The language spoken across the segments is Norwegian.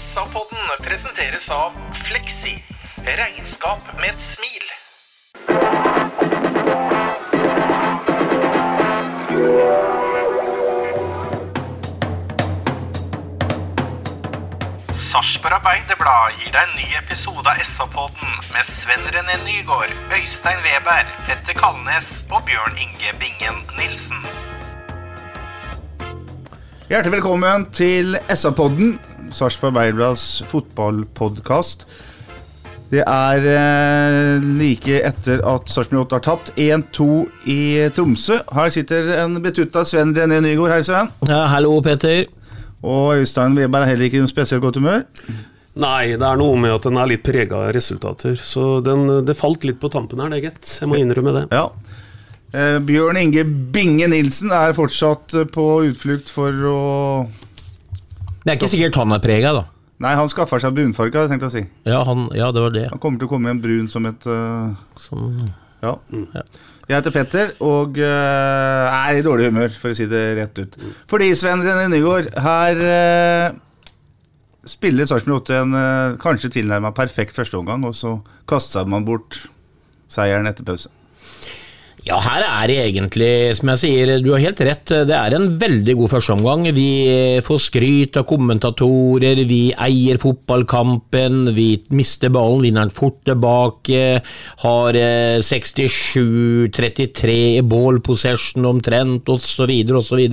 SA-podden presenteres av Fleksi. Regnskap med et smil. Sarpsborg Arbeiderblad gir deg en ny episode av SA-podden med Sven René Nygård, Øystein Weber, Petter Kalnes og Bjørn Inge Bingen Nilsen. Hjertelig velkommen til SA-podden, Sarpsborg Arbeiderblads fotballpodkast. Det er eh, like etter at Sarpsborg 8 har tapt 1-2 i Tromsø. Her sitter en betutta Sven René Nygaard. Hei, Sven. Ja, hallo, Peter. Og Øystein Weber er heller ikke i noe spesielt godt humør. Nei, det er noe med at den er litt prega av resultater. Så den, det falt litt på tampen her, det, gitt. Jeg må innrømme det. Ja. Eh, Bjørn Inge Binge Nilsen er fortsatt på utflukt for å Det er ikke sikkert han er prega, da. Nei, han skaffa seg brunfarge, hadde jeg tenkt å si. Ja, han, ja, det var det. Han kommer til å komme igjen brun som et uh, Som, Ja. Ja. Jeg heter Petter og uh, er i dårlig humør, for å si det rett ut. Fordi Sven René Nygaard, her uh, spiller Sarpsborg 8 en uh, kanskje tilnærma perfekt førsteomgang, og så kaster man bort seieren etter pause. Ja, her er det egentlig, som jeg sier, du har helt rett. Det er en veldig god førsteomgang. Vi får skryt av kommentatorer, vi eier fotballkampen, vi mister ballen, vinner den fort tilbake, har eh, 67-33 i ball possession omtrent, osv., osv.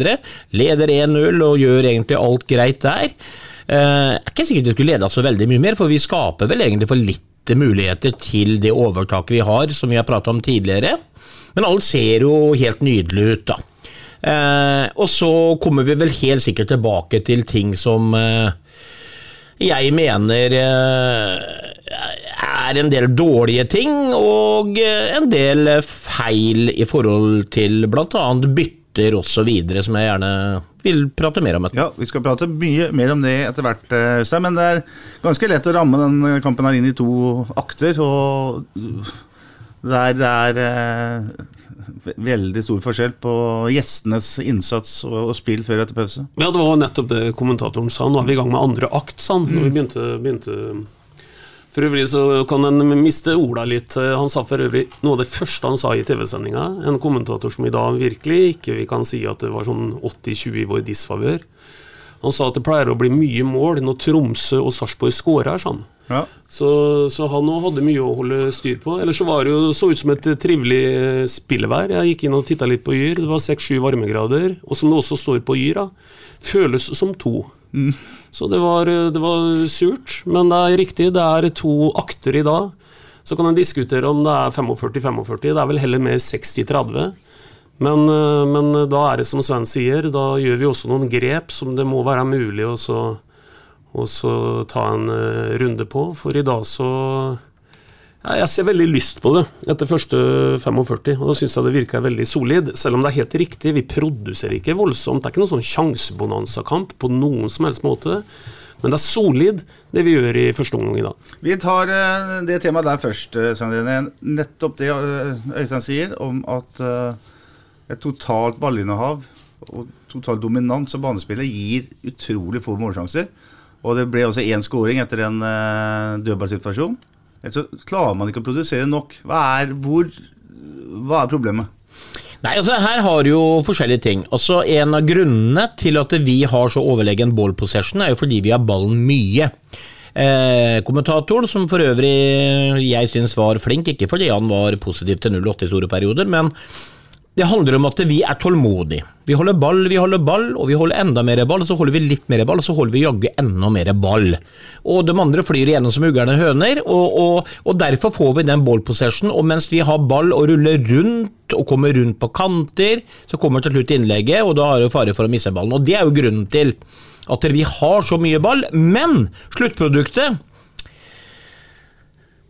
Leder 1-0 og gjør egentlig alt greit der. Det er ikke sikkert vi skulle leda så veldig mye mer, for vi skaper vel egentlig for litt muligheter til det overtaket vi har, som vi har pratet om tidligere. Men alt ser jo helt nydelig ut, da. Eh, og så kommer vi vel helt sikkert tilbake til ting som eh, jeg mener eh, er en del dårlige ting, og eh, en del feil i forhold til bl.a. bytter osv., som jeg gjerne vil prate mer om. Ja, Vi skal prate mye mer om det etter hvert, eh, Øystein, men det er ganske lett å ramme den kampen her inn i to akter. og det er, det er eh, veldig stor forskjell på gjestenes innsats og, og spill før etter pause. Ja, det var nettopp det kommentatoren sa. Nå er vi i gang med andre akt, sa han. Når vi begynte, begynte For øvrig så kan en miste orda litt. Han sa for øvrig noe av det første han sa i TV-sendinga. En kommentator som i dag virkelig ikke vi kan si at det var sånn 80-20 i vår disfavør. Han sa at det pleier å bli mye mål når Tromsø og Sarpsborg scorer, sånn. Ja. Så, så han òg hadde mye å holde styr på. Ellers så var det jo så ut som et trivelig eh, spillevær. Jeg gikk inn og titta litt på Yr. Det var seks-sju varmegrader. Og som det også står på Yr, da, føles som to. Så det var, eh, det var surt. Men det er riktig, det er to akter i dag. Så kan en diskutere om det er 45-45. Det er vel heller mer 60-30. Men, eh, men da er det som Sven sier, da gjør vi også noen grep som det må være mulig å ta en eh, runde på. For i dag så ja, Jeg ser veldig lyst på det etter første 45, og da syns jeg det virker veldig solid. Selv om det er helt riktig, vi produserer ikke voldsomt. Det er ikke noen sånn sjansebonanza-kamp på noen som helst måte. Men det er solid, det vi gjør i første omgang i dag. Vi tar eh, det temaet der først, eh, Svein. Nettopp det eh, Øystein sier om at eh, et totalt ballinnehav og total dominans av banespillet gir utrolig få målsjanser. Og det ble også én scoring etter en uh, dødballsituasjon. Ellers så klarer man ikke å produsere nok. Hva er, hvor, hva er problemet? Nei, altså Her har du jo forskjellige ting. Altså En av grunnene til at vi har så overlegen ball possession, er jo fordi vi har ballen mye. Eh, kommentatoren, som for øvrig jeg syns var flink, ikke fordi han var positiv til 08 i store perioder, men det handler om at vi er tålmodige. Vi holder ball, vi holder ball, og vi holder enda mer ball, og så holder vi litt mer ball, og så holder vi jaggu enda mer ball. Og de andre flyr igjennom som uglerne høner, og, og, og derfor får vi den ball possession. Og mens vi har ball og ruller rundt og kommer rundt på kanter, så kommer til slutt innlegget, og da er det fare for å miste ballen. Og det er jo grunnen til at vi har så mye ball. Men sluttproduktet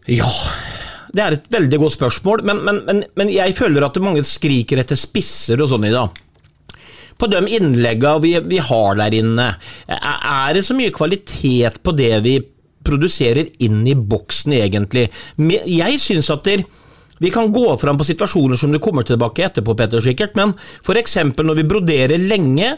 Ja, det er et veldig godt spørsmål, men, men, men, men jeg føler at mange skriker etter spisser og sånn i dag. På de innleggene vi, vi har der inne, er det så mye kvalitet på det vi produserer inn i boksen, egentlig? Jeg syns at der, vi kan gå fram på situasjoner som du kommer tilbake etterpå, Petter, sikkert, men f.eks. når vi broderer lenge,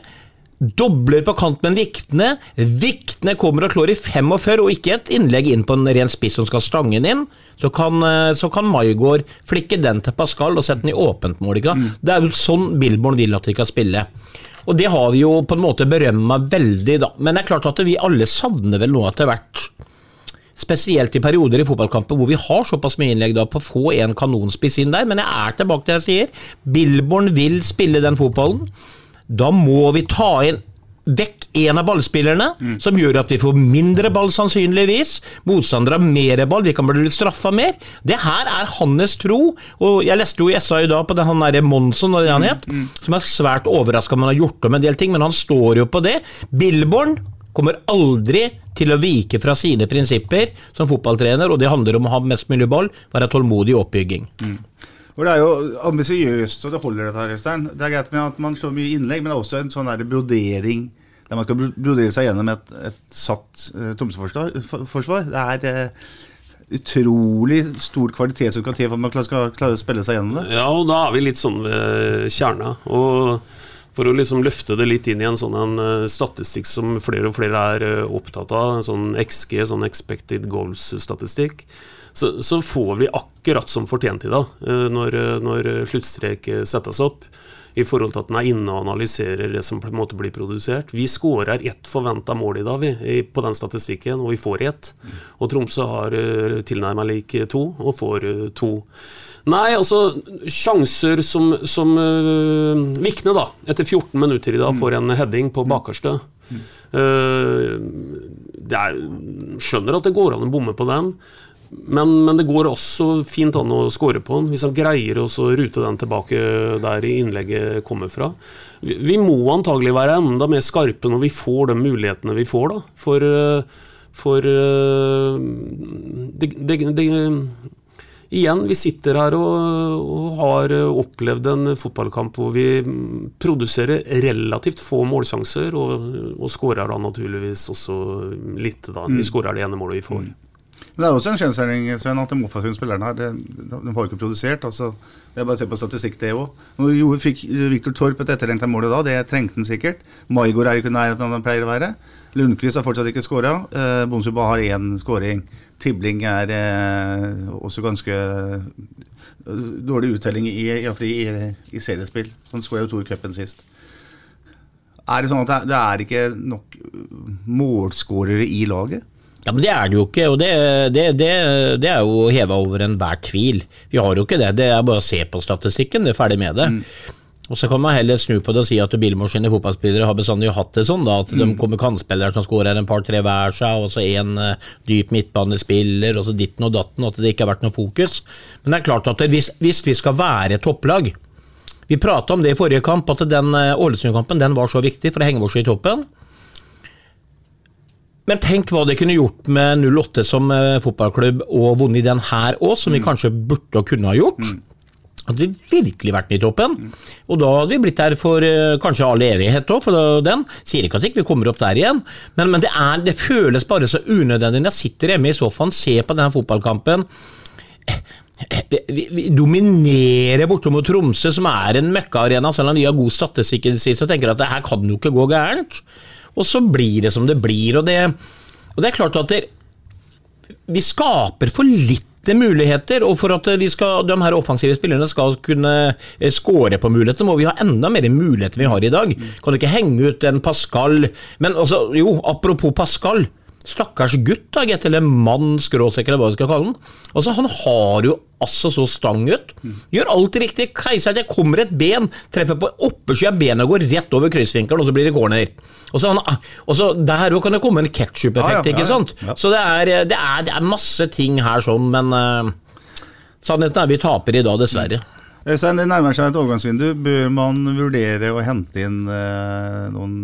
dobler på kant med en Viktene, Viktene kommer og klår i 45, og ikke et innlegg inn på en ren spiss som skal stange den inn, så kan, eh, så kan Maigård flikke den til Pascal og sette den i åpent mål. Sant? Det er jo sånn Billborn vil at vi skal spille. Og det har vi jo på en måte berømma veldig, da. Men det er klart at vi alle savner vel nå etter hvert Spesielt i perioder i fotballkamper hvor vi har såpass mye innlegg da på å få en kanonspiss inn der. Men jeg er tilbake til det jeg sier. Billborn vil spille den fotballen. Da må vi ta inn vekk en av ballspillerne, som gjør at vi får mindre ball sannsynligvis. Motstandere har mer ball, vi kan bli straffa mer. Det her er hans tro. Og jeg leste jo i SA i dag på det, han derre Monsson, det han het, som er svært overraska om han har gjort om en del ting, men han står jo på det. Billborn kommer aldri til å vike fra sine prinsipper som fotballtrener, og det handler om å ha mest mulig ball, være tålmodig i oppbygging. For Det er jo ambisiøst, så det holder dette her, Øystein. Det er greit med at man slår mye innlegg, men det er også en sånn der brodering der man skal brodere seg gjennom et, et satt uh, Tromsø-forsvar. Det er uh, utrolig stor kvalitet som kan til for at man skal klare å spille seg gjennom det. Ja, og da er vi litt sånn ved kjerna. Og for å liksom løfte det litt inn i en sånn en eh, statistikk som flere og flere er eh, opptatt av, sånn XG, sånn expected goals-statistikk, så, så får vi akkurat som fortjent i dag, eh, når, eh, når sluttstrek eh, settes opp. I forhold til at den er inne og analyserer det som på en måte blir produsert. Vi skårer ett forventa mål i dag vi, på den statistikken, og vi får ett. Og Tromsø har uh, tilnærma lik to, og får to. Nei, altså sjanser som, som uh, Vikne, da, etter 14 minutter i dag, får en heading på bakerste. Uh, er, skjønner at det går an å bomme på den, men, men det går også fint an å score på den, hvis han greier å rute den tilbake der innlegget kommer fra. Vi, vi må antagelig være enda mer skarpe når vi får de mulighetene vi får, da. For, eh, for eh, det, det, det Igjen, vi sitter her og, og har opplevd en fotballkamp hvor vi mm, produserer relativt få målsjanser, og, og skårer da naturligvis også litt, da. Vi skårer det ene målet vi får. Men det er også en kjensgjerning Sven, at de offensive spillerne her de har ikke produsert. altså er bare å se på statistikk, det òg. Nå fikk Viktor Torp et etterlengta mål i dag, det trengte han sikkert. Maigård er ikke nær nærheten han pleier å være. Lundqvist har fortsatt ikke skåra. Eh, Bonsuba har én skåring. Tibling er eh, også ganske eh, dårlig uttelling i, i, i, i, seriespill. Han skåra jo to i cupen sist. Er det sånn at det er ikke nok målskårere i laget? Ja, men Det er det jo ikke, og det, det, det, det er jo heva over enhver tvil. Vi har jo ikke det. Det er bare å se på statistikken, det er ferdig med det. Og Så kan man heller snu på det og si at Billmore sine fotballspillere har bestandig hatt det sånn, da, at de kommer kantspillere som skårer en par-tre hver seg, og så en uh, dyp midtbanespiller, og så ditten og datten, og at det ikke har vært noe fokus. Men det er klart at hvis, hvis vi skal være topplag Vi prata om det i forrige kamp, at den eh, Ålesund-kampen den var så viktig for å henge oss i toppen. Men tenk hva det kunne gjort med 08 som eh, fotballklubb og vunnet den her òg, som vi kanskje burde og kunne ha gjort. Hadde vi virkelig vært i toppen. Og da hadde vi blitt der for uh, kanskje all evighet òg, for den. Sier ikke at ikke vi kommer opp der igjen, men, men det, er, det føles bare så unødvendig jeg sitter hjemme i sofaen, ser på denne fotballkampen. Vi, vi, vi dominerer borte mot Tromsø, som er en møkkaarena, selv om vi har god statistikk i det siste, og tenker at det her kan jo ikke gå gærent. Og så blir det som det blir. Og det, og det er klart at det, vi skaper for lite muligheter, og for at de, skal, de her offensive spillerne skal kunne skåre score på muligheter, må vi ha enda mer muligheter vi har i dag. Kan du ikke henge ut en Pascal Men altså, jo, apropos Pascal. Stakkars gutt, da, gett eller mann, skråsekk, eller hva du skal kalle den. Altså, Han har jo altså så stang ut. Gjør alt riktig. Keiser, det kommer et ben, treffer på oppersida av benet og går rett over kryssvinkelen, og så blir det corner. Og så, han, og så Der òg kan det komme en ketsjup-effekt, Ja, ja, ja, ikke sant? Så det er, det, er, det er masse ting her sånn, men uh, sannheten er vi taper i dag, dessverre. Øystein, det nærmer seg et overgangsvindu. Bør man vurdere å hente inn uh, noen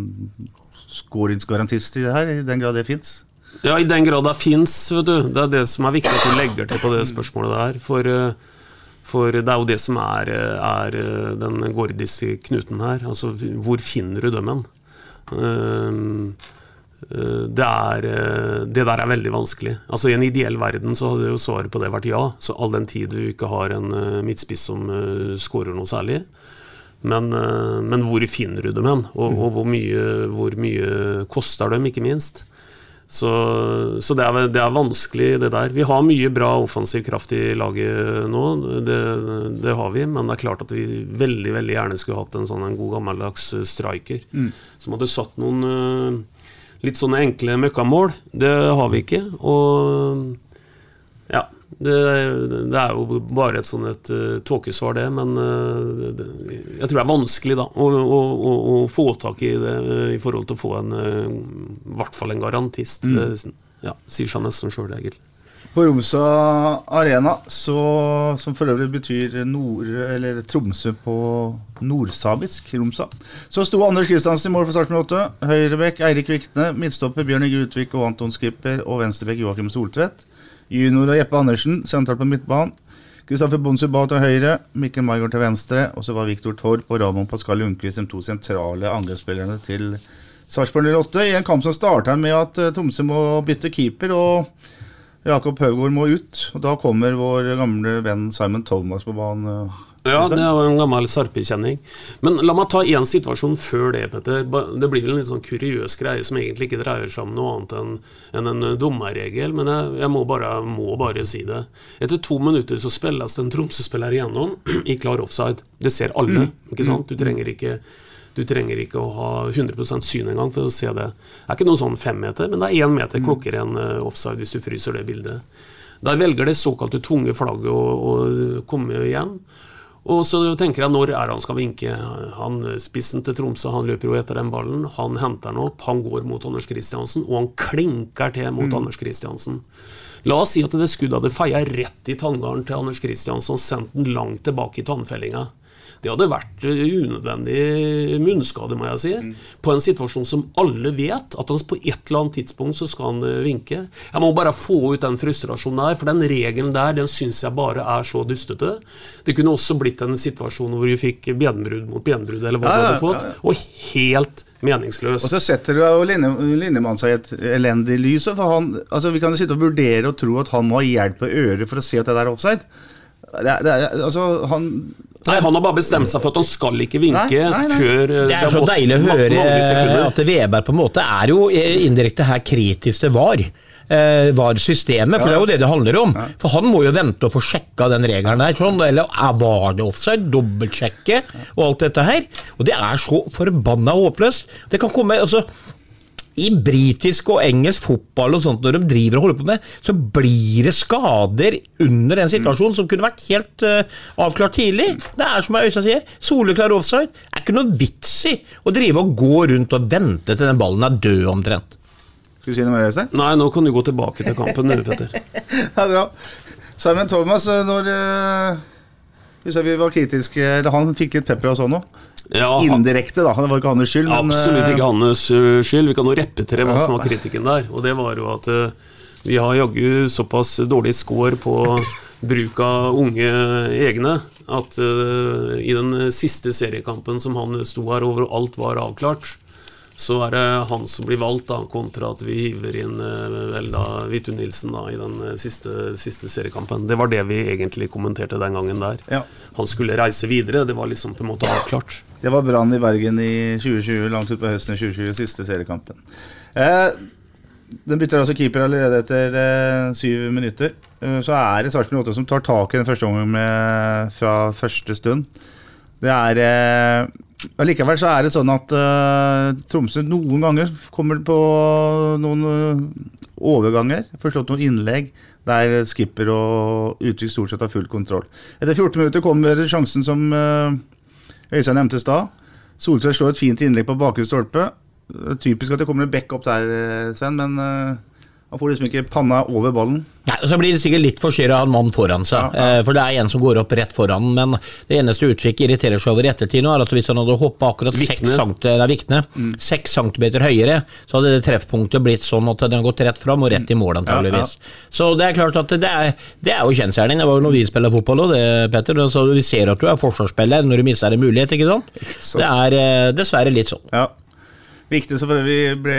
skåringsgarantist i det her, i den grad det fins? Ja, i den grad det fins, vet du. Det er det som er viktig at du legger til på det spørsmålet der. For, eh, for det er jo det som er, eh, er eh, den gordiske knuten her. Altså, hvor finner du dem hen? Det, er, det der er veldig vanskelig. Altså I en ideell verden så hadde jo svaret på det vært ja, så all den tid du ikke har en midtspiss som skårer noe særlig. Men, men, hvor finner du dem hen, og, og hvor, mye, hvor, mye, koster dem, ikke minst. Så, så det, er, det, er, vanskelig, det der. Vi har mye bra offensiv kraft i laget nå, det, det, har vi. Men det er klart at vi veldig veldig gjerne skulle hatt en sånn en god gammeldags striker mm. som hadde satt noen litt sånne enkle møkkamål. Det har vi ikke. Og. Det, det er jo bare et sånn et uh, tåkesvar, det. Men uh, det, jeg tror det er vanskelig da å, å, å, å få tak i det uh, i forhold til å få en I hvert fall en garantist. Mm. Det ja, sier seg nesten sjøl, egentlig. På Romsa Arena, så, som for øvrig betyr nord, eller Tromsø på nordsamisk, Romsa, så sto Anders Kristiansen i mål for Sarpsborg 8. Høyrebekk Eirik Vikne, midtstopper Bjørn Inge Utvik og Anton Skipper, og venstrebekk Joakim Soltvedt. Junior og Jeppe Andersen sentralt på midtbanen. Kristoffer Bonsuba til høyre, Mikkel Margaard til venstre. Og så var Viktor Torp og Ramon Pascal Lundqvist de to sentrale angrepsspillerne til Sarpsborg 08. I en kamp som starter med at eh, Tromsø må bytte keeper, og Jakob Haugård må ut. Og da kommer vår gamle venn Simon Thomas på banen. Ja, det er jo en gammel sarpekjenning. Men la meg ta én situasjon før det, Petter. Det blir vel en litt sånn kuriøs greie som egentlig ikke dreier seg om noe annet enn en, en dommerregel, men jeg, jeg må, bare, må, bare, si det. Etter to minutter så spilles en Tromsø-spiller igjennom i klar offside. Det ser alle, mm. ikke sant? Du trenger ikke du trenger ikke å ha 100% syn engang for å se det. Det er ikke noen sånn femmeter, men det er én meter mm. klokker en eh, offside hvis du fryser det bildet. Der velger det såkalte tunge flagget å, å komme igjen. Og så tenker jeg når er han skal vinke. Han Spissen til Tromsø han løper jo etter den ballen. Han henter den opp, han går mot Anders Kristiansen, og han klinker til mot mm. Anders Kristiansen. La oss si at det skuddet hadde feia rett i tanngarden til Anders Kristiansen og sendt den langt tilbake i tannfellinga. Det hadde vært eh, unødvendig munnskade, må jeg si. Mm. På en situasjon som alle vet at han på et eller annet tidspunkt så skal han eh, vinke. Jeg må bare få ut den frustrasjonen der, for den regelen der den syns jeg bare er så dustete. Det kunne også blitt en situasjon hvor vi fikk benbrudd mot benbrudd, eller hva ja, du hadde fått, ja, ja. og helt meningsløst. Og så setter jo Linnemann seg i et elendig lys. For han, altså Vi kan jo sitte og vurdere og tro at han må ha hjelp på øret for å se at det der er offside. Det, det, altså, han Nei, Han har bare bestemt seg for at han skal ikke vinke nei, nei, nei. før eh, Det er så deilig å høre at Veberg på en måte er jo indirekte her kritisk til VAR. Eh, VAR-systemet, for det er jo det det handler om. For han må jo vente og få sjekka den regelen der. Sånn, eller var det offside? Dobbeltsjekke og alt dette her. Og det er så forbanna håpløst. Det kan komme altså i britisk og engelsk fotball og sånt, når de driver og holder på med, så blir det skader under en situasjon mm. som kunne vært helt uh, avklart tidlig. Det er som Øystein sier, soleklar offside. Det er ikke noe vits i å drive og gå rundt og vente til den ballen er død omtrent. Skal du si noe mer, Øystein? Nei, nå kan du gå tilbake til kampen Det Petter. ja, bra. Simon Thomas, eh, når uh, vi var kritiske Han fikk litt pepper og sånn òg. Ja, Indirekte, da. Det var ikke hans skyld. Men, absolutt ikke eh, hans eh, skyld. Vi kan jo repetere hva som var kritikken der. Og det var jo at uh, vi har jaggu såpass dårlig score på bruk av unge egne at i den siste seriekampen som han sto her over, og alt var avklart, så er det han som blir valgt, da, kontra at vi hiver inn eh, vel da Vitu Nilsen da, i den eh, siste, siste, seriekampen. Det var det vi egentlig kommenterte den gangen der. Ja. Han skulle reise videre, det var liksom på en måte avklart. Det var Brann i Bergen i 2020, langt utpå høsten i 2020, siste seriekampen. Eh, den bytter altså keeper allerede etter eh, syv minutter. Eh, så er det Sarpsborg 8 som tar tak i den første omgangen fra første stund. Det er Allikevel så er det sånn at uh, Tromsø noen ganger kommer på noen uh, overganger. Forstått noen innlegg der skipper og uttrykk stort sett har full kontroll. Etter 14 minutter kommer sjansen som uh, Øystein nevnte i stad. Solskjær slår et fint innlegg på bakre stolpe. Typisk at det kommer en back opp der, Sven, men Han får liksom ikke panna over ballen. Nei, og Så blir det sikkert litt forstyrra av en mann foran seg, eh, for det er en som går opp rett foran. Men det eneste Utvik irriterer seg over i ettertid nå, er at hvis han hadde hoppa akkurat Vikne. seks centimeter, mm. Centimeter høyere, så hadde det treffpunktet blitt sånn at den hadde gått rett fram og rett i mål, antageligvis. Så det er klart at det er, det er jo kjensgjerning. Det var jo når vi spiller fotball òg, det, Petter. Så vi ser at du er forsvarsspiller når du mister en mulighet, ikke sant? sant. Det er eh, dessverre litt sånn. Ja. Viktig som for øvrig ble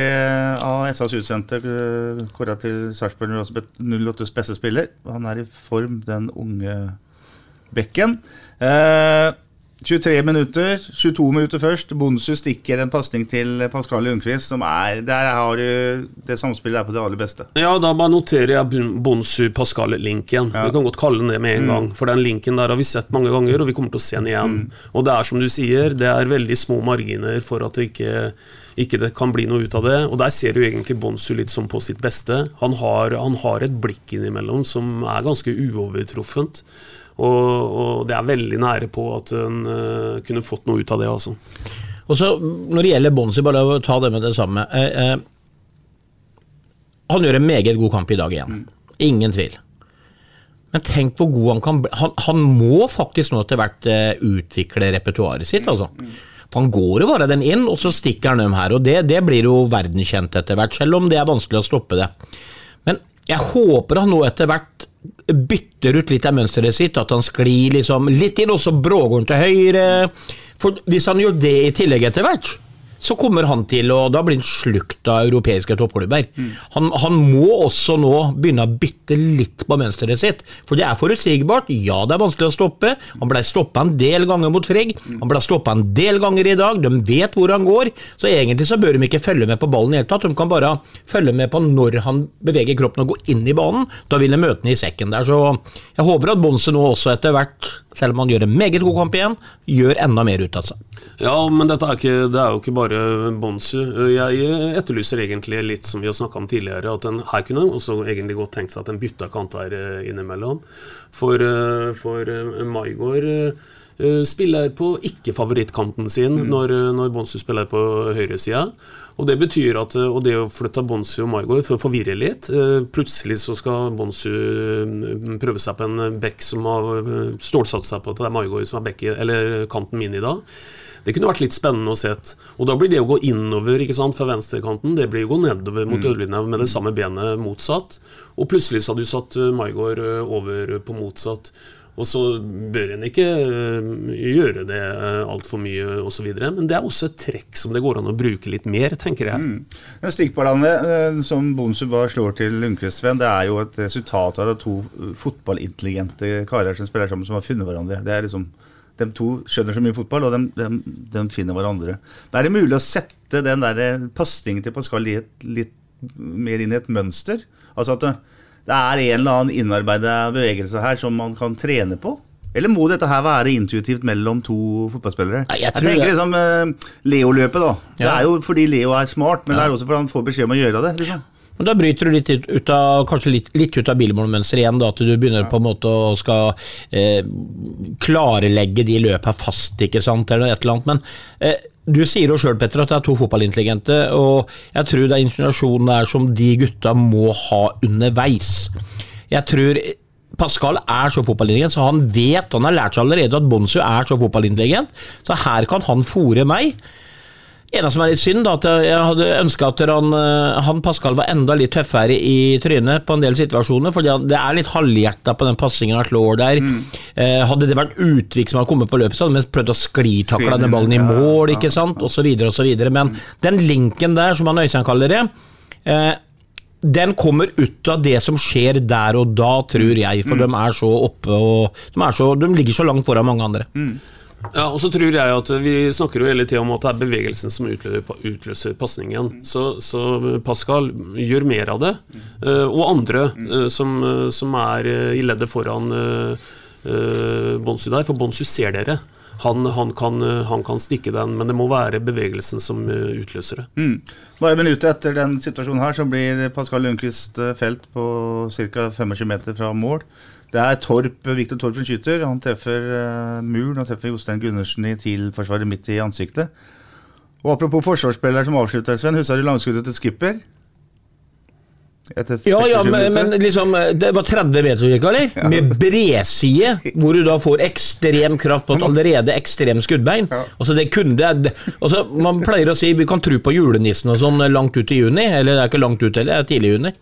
av SAS utsendte kåra til Sarpsborg 08s beste spiller. Han er i form, den unge bekken. Eh, 23 minutter, 22 minutter først. Bonsu stikker en pasning til Pascal Lundqvist, som er Der har du Det samspillet er på det aller beste. Ja, da bare noterer jeg Bonsu Pascal-linken. Vi kan godt kalle den det med en gang. For den linken der har vi sett mange ganger, og vi kommer til å se den igjen. Og det er som du sier, det er veldig små marginer for at det ikke, ikke det kan bli noe ut av det. Og der ser du egentlig Bonsu litt som på sitt beste. Han har, han har et blikk innimellom som er ganske uovertruffent. Og, og det er veldig nære på at en uh, kunne fått noe ut av det, altså. Og så Når det gjelder Bonsi, bare å ta det med det samme. Eh, eh, han gjør en meget god kamp i dag igjen. Ingen tvil. Men tenk hvor god han kan bli. Han, han må faktisk nå etter hvert eh, utvikle repertoaret sitt, altså. For han går jo bare den inn, og så stikker han dem her. Og det, det blir jo verdenskjent etter hvert, selv om det er vanskelig å stoppe det. Men jeg håper han nå etter hvert bytter ut litt av mønsteret sitt, at han sklir liksom litt inn, og så brågår til høyre. For hvis han gjør det i tillegg etter hvert, så kommer han til å Da blir han slukt av europeiske toppklubber. Han, han må også nå begynne å bytte litt på mønsteret sitt, for det er forutsigbart. Ja, det er vanskelig å stoppe. Han ble stoppa en del ganger mot Frigg. Han ble stoppa en del ganger i dag. De vet hvor han går, så egentlig så bør de ikke følge med på ballen i det hele tatt. De kan bare følge med på når han beveger kroppen og går inn i banen. Da vil de møte den i sekken der. Så jeg håper at Bonse nå også etter hvert, selv om han gjør en meget god kamp igjen, gjør enda mer ut av seg. Ja, men dette er, ikke, det er jo ikke bare Bonsu. Jeg etterlyser egentlig litt som vi har snakka om tidligere, at den, her kunne en også egentlig godt tenkt seg at en bytta kant her eh, innimellom. For, eh, for eh, Maigård spiller på ikke-favorittkanten sin når, eh, når Bonsu spiller på høyresida. Og det betyr at eh, og det å flytte Bonsu og Maigård for å forvirre litt eh, Plutselig så skal Bonsu eh, prøve seg på en bekk som har stålsatt seg på at det er Maigård som er bekk, eller kanten min i dag. Det kunne vært litt spennende å se. Og da blir det å gå innover ikke sant, fra venstrekanten, det blir å gå nedover mot dørlinja med det samme benet motsatt. Og plutselig så hadde du satt eh, eh, over på motsatt. Og så bør en ikke eh, gjøre det uh, altfor mye osv. Men det er også et trekk som det går an å bruke litt mer, tenker jeg. Den Stikkballene eh, som Bonsu bare slår til Lundqvist, Sven, det er jo et resultat av to eh, fotballintelligente karer som spiller sammen, som har funnet hverandre. Det er liksom, De to skjønner så mye fotball, og de, de, de finner hverandre. Men er det mulig å sette den der pasningen til Pascal litt, litt mer inn i et mønster? Altså at det, er en eller annen innarbeida bevegelse her som man kan trene på? Eller må dette her være intuitivt mellom to fotballspillere? Nei, jeg jeg, tenker liksom uh, Leo-løpet, da. Det er jo fordi Leo er smart, men det er også fordi han får beskjed om å gjøre det. Liksom. Men da bryter du litt ut, av, kanskje litt, litt ut av bilmålmønsteret igjen, da, at du begynner på en måte å skal eh, klarlegge de løpene fast, ikke sant, eller et eller annet. Men eh, du sier jo sjøl, Petter, at det er to fotballintelligente, og jeg tror det er insinuasjonen er som de gutta må ha underveis. Jeg tror Pascal er så fotballintelligent, så han vet, han har lært seg allerede at Bonsu er så fotballintelligent, så her kan han fòre meg. Eneste som er litt synd, da, at jeg hadde ønska at han, eh, han Pascal var enda litt tøffere i trynet på en del situasjoner, for det er litt halvhjerta på den passingen han slår der. Eh, hadde det vært Utvik som hadde kommet på løpet, så hadde vi prøvd å sklitakle den ballen i mål, ja, ikke sant, så videre. Men den linken der, som han Øystein kaller det, eh, den kommer ut av det som skjer der og da, tror jeg, for de er så oppe og de, er så, de ligger så langt foran mange andre. Ja, og så tror jeg at Vi snakker jo hele tida om at det er bevegelsen som utløser, pasningen. Så, så Pascal gjør mer av det. Eh, og andre eh, som, som er eh, i leddet foran Bonsu der, for Bonsu ser dere. Han, han, kan, han kan stikke den, men det må være bevegelsen som utløser det. Mm. Bare minuttet etter den situasjonen her, så blir Pascal Lundqvist felt på ca. 25 meter fra mål. Det er Torp, Viktor Torp som skyter. Han treffer uh, muren og treffer Jostein Gundersen i TIL-forsvaret midt i ansiktet. Og Apropos forsvarsspiller som avslutter, Sven. Husker du langskuddet til Skipper? Ja, ja, men, men liksom Det var 30 meter gikk, eller? Med bredside, hvor du da får ekstrem kraft på et allerede ekstremt skuddbein. Altså det kunne det, altså Man pleier å si vi kan tro på julenissen og sånn langt ut i juni. Eller det er ikke langt ut heller, det er tidlig i juni.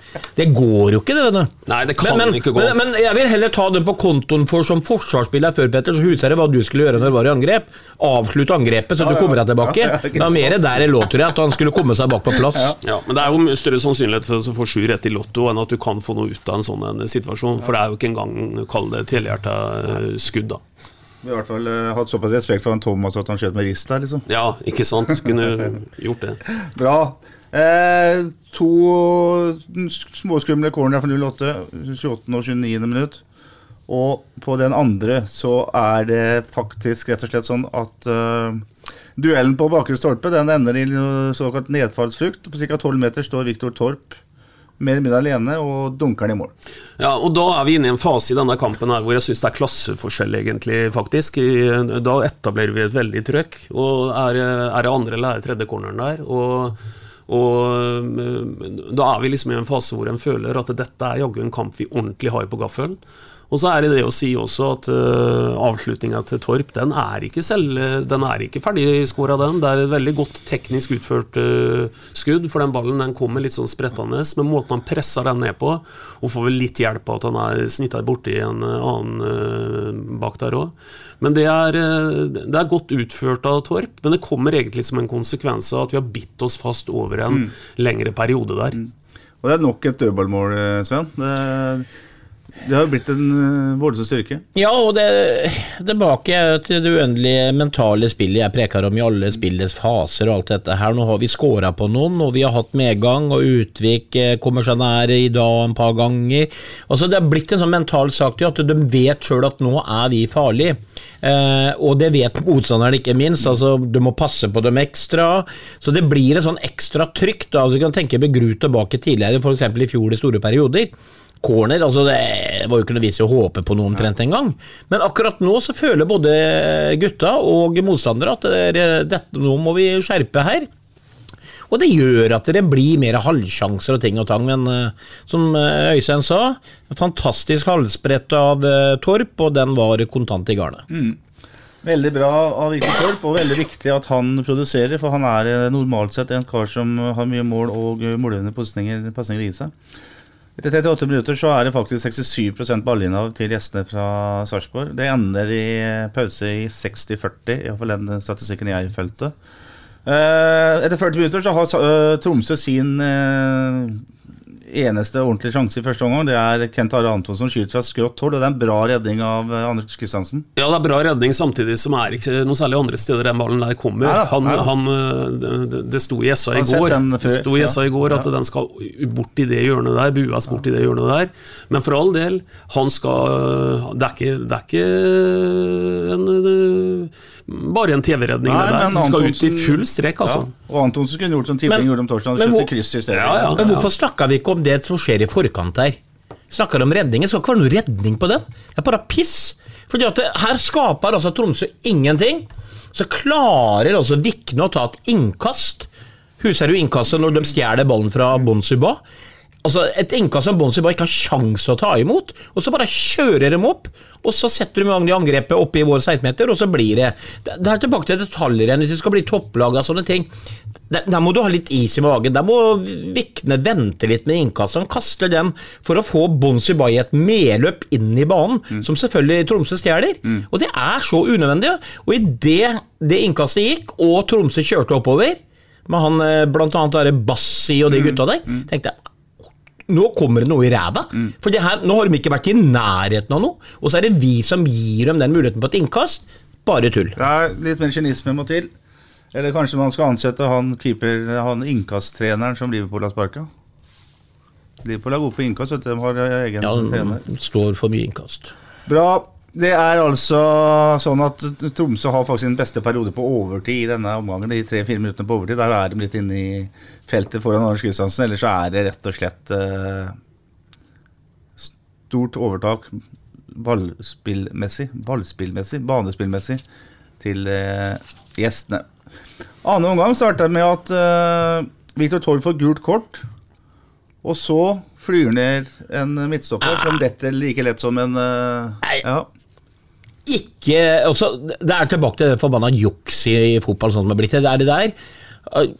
Det går jo ikke, det. vet. Nei, det kan men, men, ikke gå. Men, men jeg vil heller ta den på kontoen for som forsvarsspiller før, Petter. Så husker jeg hva du skulle gjøre når du var i angrep. Avslutte angrepet så du kommer deg tilbake. Ja, ja, det var mer der det lå, tror jeg, at han skulle komme seg bak på plass. Ja, men det er jo større sannsynlighet for å få sju rett i Lotto enn at du kan få noe ut av en sånn en situasjon. For det er jo ikke engang, kall det telehjerta eh, skudd, da. Vi har i hvert fall eh, hatt såpass respekt for han Thomas at han skjøt med rist der, liksom. Ja, ikke sant? Kunne gjort det. Bra. Eh, to småskumle corner fra 08, 28. og 29. minutt. Og på den andre så er det faktisk rett og slett sånn at eh, duellen på bakre stolpe den ender i såkalt nedfallsfrukt. På ca. 12 meter står Viktor Torp mer eller mindre alene og dunker den i mål. Ja, og Da er vi inne i en fase i denne kampen her hvor jeg syns det er klasseforskjell, egentlig. faktisk. Da etablerer vi et veldig trøkk. og Er, er det andre eller er tredje corneren der? og og eh, Da er vi liksom i en fase hvor en føler at dette er jaggu en kamp vi ordentlig har på gaffelen. Og så er det det å si også at uh, avslutninga til Torp den er ikke selv, den er ikke ferdigskåra, den. Det er et veldig godt teknisk utført uh, skudd, for den ballen den kommer litt sånn sprettende. Men måten han presser den ned på, og får vel litt hjelp av at han er snitta borti en uh, annen uh, bak der òg. Men det er, det er godt utført av Torp, men det kommer egentlig som en konsekvens av at vi har bitt oss fast over en lengre periode der. Og det er nok et dødballmål, eh, Sven. Det, det har blitt en eh, voldsom styrke. Ja, og det, tilbake til det uendelige mentale spillet jeg preker om i alle spillets faser og alt dette her. Nå har vi scora på noen, og vi har hatt medgang, og Utvik eh, kommer seg nær i dag en par ganger. Altså Det har blitt en sånn mental sak til at de vet sjøl at nå er vi farlige. Eh, og det vet motstanderen ikke minst. altså Du må passe på dem ekstra. Så det blir et sånn ekstra trykk. da, altså Du kan tenke Begrut tilbake tidligere, f.eks. i fjor i store perioder. Corner, altså det var jo ikke noe vits i å håpe på noe omtrent engang. Men akkurat nå så føler både gutta og motstandere at det, dette, nå må vi skjerpe her. Og det gjør at det blir mer halvsjanser og ting og tang. Men uh, som eh, Øystein sa, fantastisk halsbrett av uh, Torp, og den var kontant i garnet. Veldig bra av Viktor Torp, og veldig viktig at han produserer. For han er normalt sett en kar som har mye mål og målgivende pasninger i seg. Etter 38 minutter så er det faktisk 67% ballinnehav til gjestene fra Sarpsborg. Det ender i pause i 60-40, iallfall den statistikken jeg fulgte. Eh, etter 40 minutter så har eh, Tromsø sin eh, eneste ordentlige sjanse i første omgang. Det er Kent Are Anton som skyter fra skrått hold, og det er en bra redning av eh, Anders Kristiansen. Ja, det er bra redning, samtidig som er ikke noe særlig andre steder den ballen der kommer. Ja, han, ja. han, øh, det, det sto i SA i går, det før, i. SA i går at den skal bort i det hjørnet der, bues bort i det hjørnet der. Men for all del, han skal Det er ikke, det er ikke en, øh, bare en TV-redning, der. men skal ut i full strekk, altså. Ja, og Antonsen kunne gjort som Tipping Men- gjorde om torsdagen, men hvor- kryss i stedet. Ja, ja. Men hvorfor snakka vi ikke om det som skjer i forkant her? Snakker om redningen, skal ikke være noe redning på den. Det er bare piss. Fordi at det, Her skaper altså Tromsø ingenting. Så klarer altså Vikne å ta et innkast. Husker du innkastet når de stjeler ballen fra Bonsuba? Altså Et innkast som Bonsi bare ikke har sjanse å ta imot, og så bare kjører de opp. Og så setter de i gang det angrepet oppe i vår 16-meter, og så blir det Det er tilbake til detaljer igjen, hvis det skal bli topplag av sånne ting. Der, der må du ha litt is i magen. Der må Vikne vente litt med innkastet. Han kaster den for å få Bonsi Bay et medløp inn i banen, som selvfølgelig Tromsø stjeler. Og det er så unødvendig. Og idet det innkastet gikk, og Tromsø kjørte oppover, med han eh, blant annet der Bassi og de gutta der, tenkte jeg nå kommer det noe i ræva. For det her, nå har de ikke vært i nærheten av noe, og så er det vi som gir dem den muligheten på et innkast. Bare tull. Er litt mer kynisme må til. Eller kanskje man skal ansette han keeper, han innkasttreneren som Liverpool har sparka. Liverpool er gode på innkast, vet du. De har egen Ja, trener. står for mye innkast. Bra. Det er altså sånn at Tromsø har faktisk sin beste periode på overtid i denne omgangen. De tre-fire minuttene på overtid. Der er de litt inne i feltet foran Anders Kristiansen. Ellers så er det rett og slett uh, stort overtak ballspillmessig, ballspillmessig, banespillmessig til uh, gjestene. Annen omgang starter med at uh, Viktor Torv får gult kort. Og så flyr ned en midtstopper som detter like lett som en uh, ja. Ikke også, Det er tilbake til det forbanna juks i fotball sånn som det er blitt. Det er det der.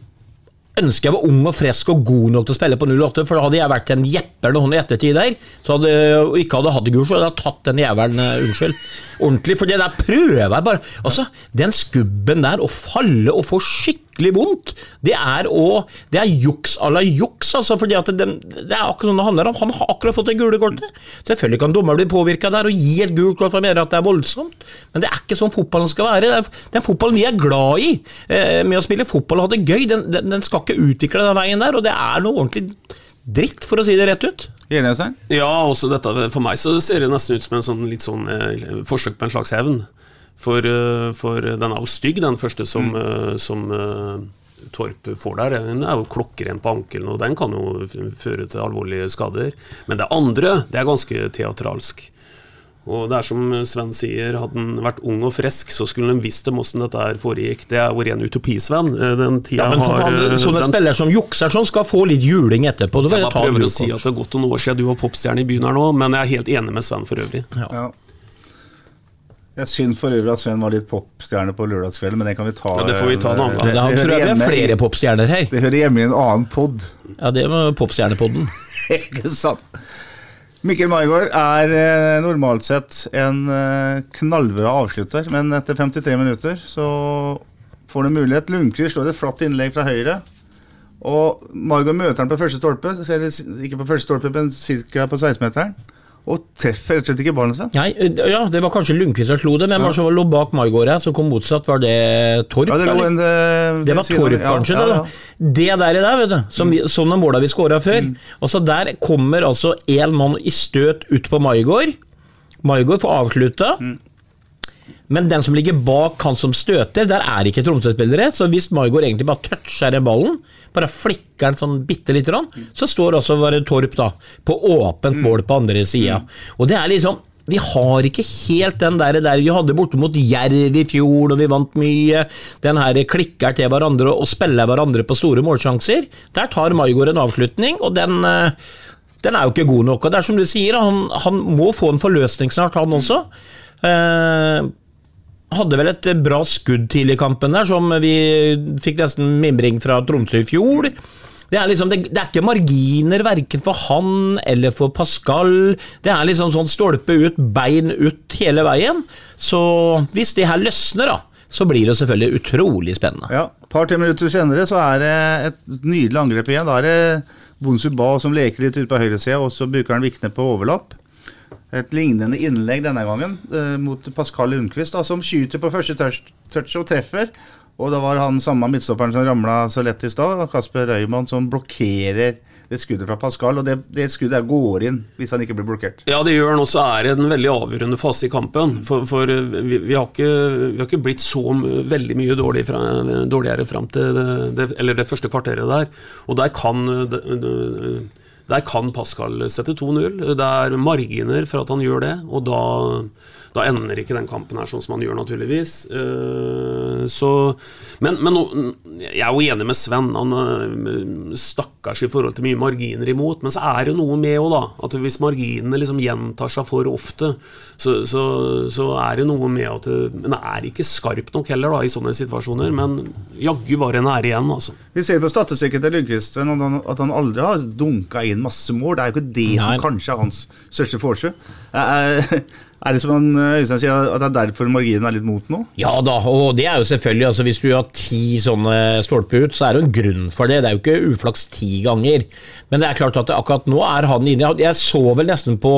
Ønsker jeg var ung og frisk og god nok til å spille på 08, for da hadde jeg vært en jepper noen i ettertid der. Så hadde, og ikke hadde hatt gul, så hadde jeg tatt den jævelen, uh, unnskyld, ordentlig. For det der prøver jeg bare. Altså, den skubben der, å falle og få skikkelig vondt, det er, å, det er juks à la juks, altså. fordi at det, det er akkurat noe det handler om. Han har akkurat fått det gule kortet. Selvfølgelig kan dommer bli påvirka der og gi et gult kort for å mene at det er voldsomt, men det er ikke sånn fotballen skal være. Det den fotballen vi er glad i eh, med å spille fotball og ha det gøy, den, den, den skal ikke utvikla den veien der, og det er noe ordentlig dritt, for å si det rett ut. Ja, også dette, for meg så ser det nesten ut som en sånn, litt sånn eh, forsøk på en slags hevn. For, eh, for den er jo stygg, den første som, eh, som eh, Torp får der. Den er jo klokkeren på ankelen, og den kan jo føre til alvorlige skader. Men det andre, det er ganske teatralsk. Og det er som Sven sier, hadde han vært ung og frisk, så skulle han visst om hvordan dette her foregikk. Det er jo ren utopi, Sven. Eh, Den tida Ja, men har faen, eh, sånne den- spillere som jukser sånn, skal få litt juling etterpå. Da vil Jeg prøver å si at det er gått noen år siden du var popstjerne i byen her nå, men jeg er helt enig med Sven for øvrig. Ja. Jeg syns for øvrig at Sven var litt popstjerne på lørdagskvelden, men det kan vi ta Ja, det får vi ta en annen gang. det, det, det, har i- flere popstjerner her. det hører hjemme i en annen pod. Ja, det var popstjernepodden. Ikke sant? Mikkel Maigård er eh, normalt sett en eh, knallbra avslutter, men etter 53 minutter så får han mulighet. Lundqvist slår et flatt innlegg fra høyre. Og Maigård møter han på første stolpe, ikke på første stolpe, men ca. på 16-meteren. Og treffer rett og slett ikke ballen, Sven. Nei, eh, ja, det var kanskje Lundqvist som slo det, men hvem var lå bak Maigård her, som kom motsatt? Var det Torp? Ja, det, lå en, det, Det var Torp, ja, kanskje. ja, det. Det der, der vet du, som mm. sånne måla vi skåra før. Og så Der kommer altså én mann i støt ut på Maigård. Maigård får avslutta. Men den som ligger bak han som støter, der er ikke Tromsø-spillere. Så hvis Maigård egentlig bare toucher den ballen, bare flikker den sånn bitte lite grann, så står også bare Torp da på åpent mål på andre sida. Og det er liksom vi har ikke helt den der, der vi hadde borte mot Jerv i fjor, og vi vant mye. Den her klikker til hverandre og spiller hverandre på store målsjanser. Der tar Maigård en avslutning, og den, eh, den er jo ikke god nok. Og det er som du sier, han, han må få en forløsning snart, han også. Eh, hadde vel et bra skudd tidlig i kampen der, som vi fikk nesten mimring fra Tromsø i fjor. Det er, liksom, det, det er ikke marginer verken for han eller for Pascal. Det er liksom sånn stolpe ut, bein ut hele veien. Så hvis det her løsner, da, så blir det selvfølgelig utrolig spennende. Ja, Et par-tre minutter senere så er det et nydelig angrep igjen. Da er det Bonsuba som leker litt ute på høyresida, og så bruker han Vikne på overlapp. Et lignende innlegg denne gangen eh, mot Pascal Lundqvist, da, som skyter på første touch, og treffer. Og det var han samme midtstopperen som ramla så lett i stad, Kasper Røymann, som blokkerer det skuddet fra Pascal. Og det, det skuddet går inn hvis han ikke blir blokkert. Ja, det gjør han også er en veldig avgjørende fase i kampen. For, for vi, vi, har ikke, vi har ikke blitt så veldig mye dårlig fra, dårligere fram til det, det, det første kvarteret der. Og der kan, det, det, der kan Pascal sette 2-0. Det er marginer for at han gjør det, og da, da ender ikke den kampen her sånn som han gjør, naturligvis. Eh, Så, men, men jeg er jo enig med Sven. Han er stakkars i forhold til mye marginer imot. Men så er det noe med òg, da. At hvis marginene liksom gjentar seg for ofte, så, så, så er det noe med at det, Men det er ikke skarp nok heller da i sånne situasjoner. Men jaggu var det nære igjen, altså. Vi ser på statistikken til Lundqvist at han, aldri har dunka inn masse mål. Det er jo ikke det Nei. som kanskje er hans største forskjell. Er, det som han Øystein sier, at det er derfor marginen er litt mot nå? Ja da, og det er jo selvfølgelig altså Hvis du har ti sånne stolper ut, så er det jo en grunn for det. Det er jo ikke uflaks ti ganger. Men det er klart at akkurat nå er han inne. Jeg så vel nesten på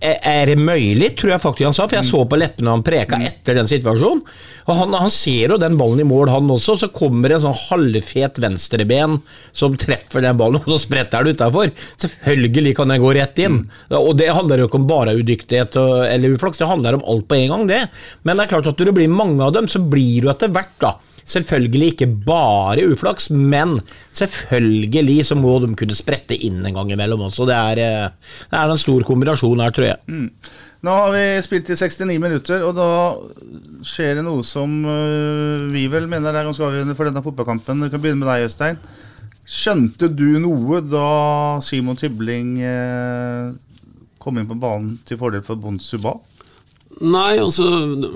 er er det mulig, tror jeg faktisk han sa, for jeg så på leppene han preka etter den situasjonen. Og han, han ser jo den ballen i mål, han også, og så kommer det en sånn halvfet venstreben som treffer den ballen, og så spretter den utafor. Selvfølgelig kan den gå rett inn. Og det handler jo ikke om bare udyktighet eller uflaks, det handler om alt på en gang, det. Men det er klart at når det blir mange av dem, så blir jo etter hvert, da. Selvfølgelig ikke bare uflaks, men selvfølgelig så må de kunne sprette inn en gang imellom også. Det er, eh, det er en stor kombinasjon her, tror jeg. Nå har vi spilt i 69 minutter, og da skjer det noe som øh, vi vel mener er ganske avgjørende for denne fotballkampen. Vi kan begynne med deg, Øystein. Skjønte du noe da Simon Tibling eh, kom inn på banen til fordel for Bonsuba? Nei, altså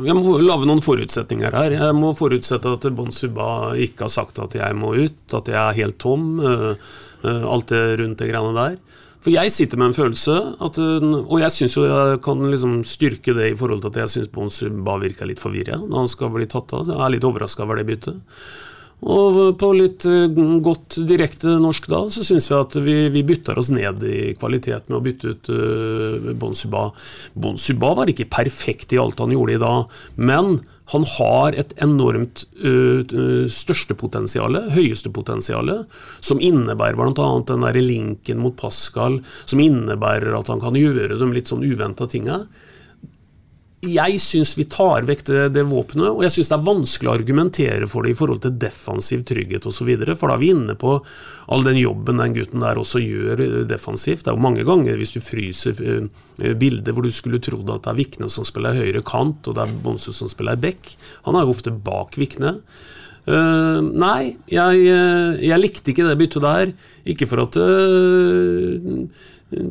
Jeg må lage noen forutsetninger her. Jeg må forutsette at Bon Suba ikke har sagt at jeg må ut, at jeg er helt tom. Uh, uh, alt det rundt det greiene der. For jeg sitter med en følelse, at, øh, og jeg syns jo jeg kan liksom styrke det i forhold til at jeg syns Bon Suba virker litt forvirra når han skal bli tatt av. Så jeg er litt overraska over det byttet. Og på litt eh, godt direkte norsk da, så syns jeg at vi, vi bytter oss ned i kvalitet med å bytte ut uh, Bon Bonsuba Bon Suba var ikke perfekt i alt han gjorde i dag, men han har et enormt uh, største potensial, høyeste potensial, som innebærer bl.a. den der linken mot Pascal, som innebærer at han kan gjøre de litt sånn uventa tinga jeg syns vi tar vekk det, det våpenet, og jeg syns det er vanskelig å argumentere for det i forhold til defensiv trygghet osv., for da er vi inne på all den jobben den gutten der også gjør eh, defensivt. Det er jo mange ganger, hvis du fryser bildet bilder hvor du skulle trodd at det er Vikne som spiller høyre kant, og det er Bonse som spiller back. Han er jo ofte bak Vikne. Uh, nei, jeg, jeg, likte ikke det byttet der. Ikke for at uh,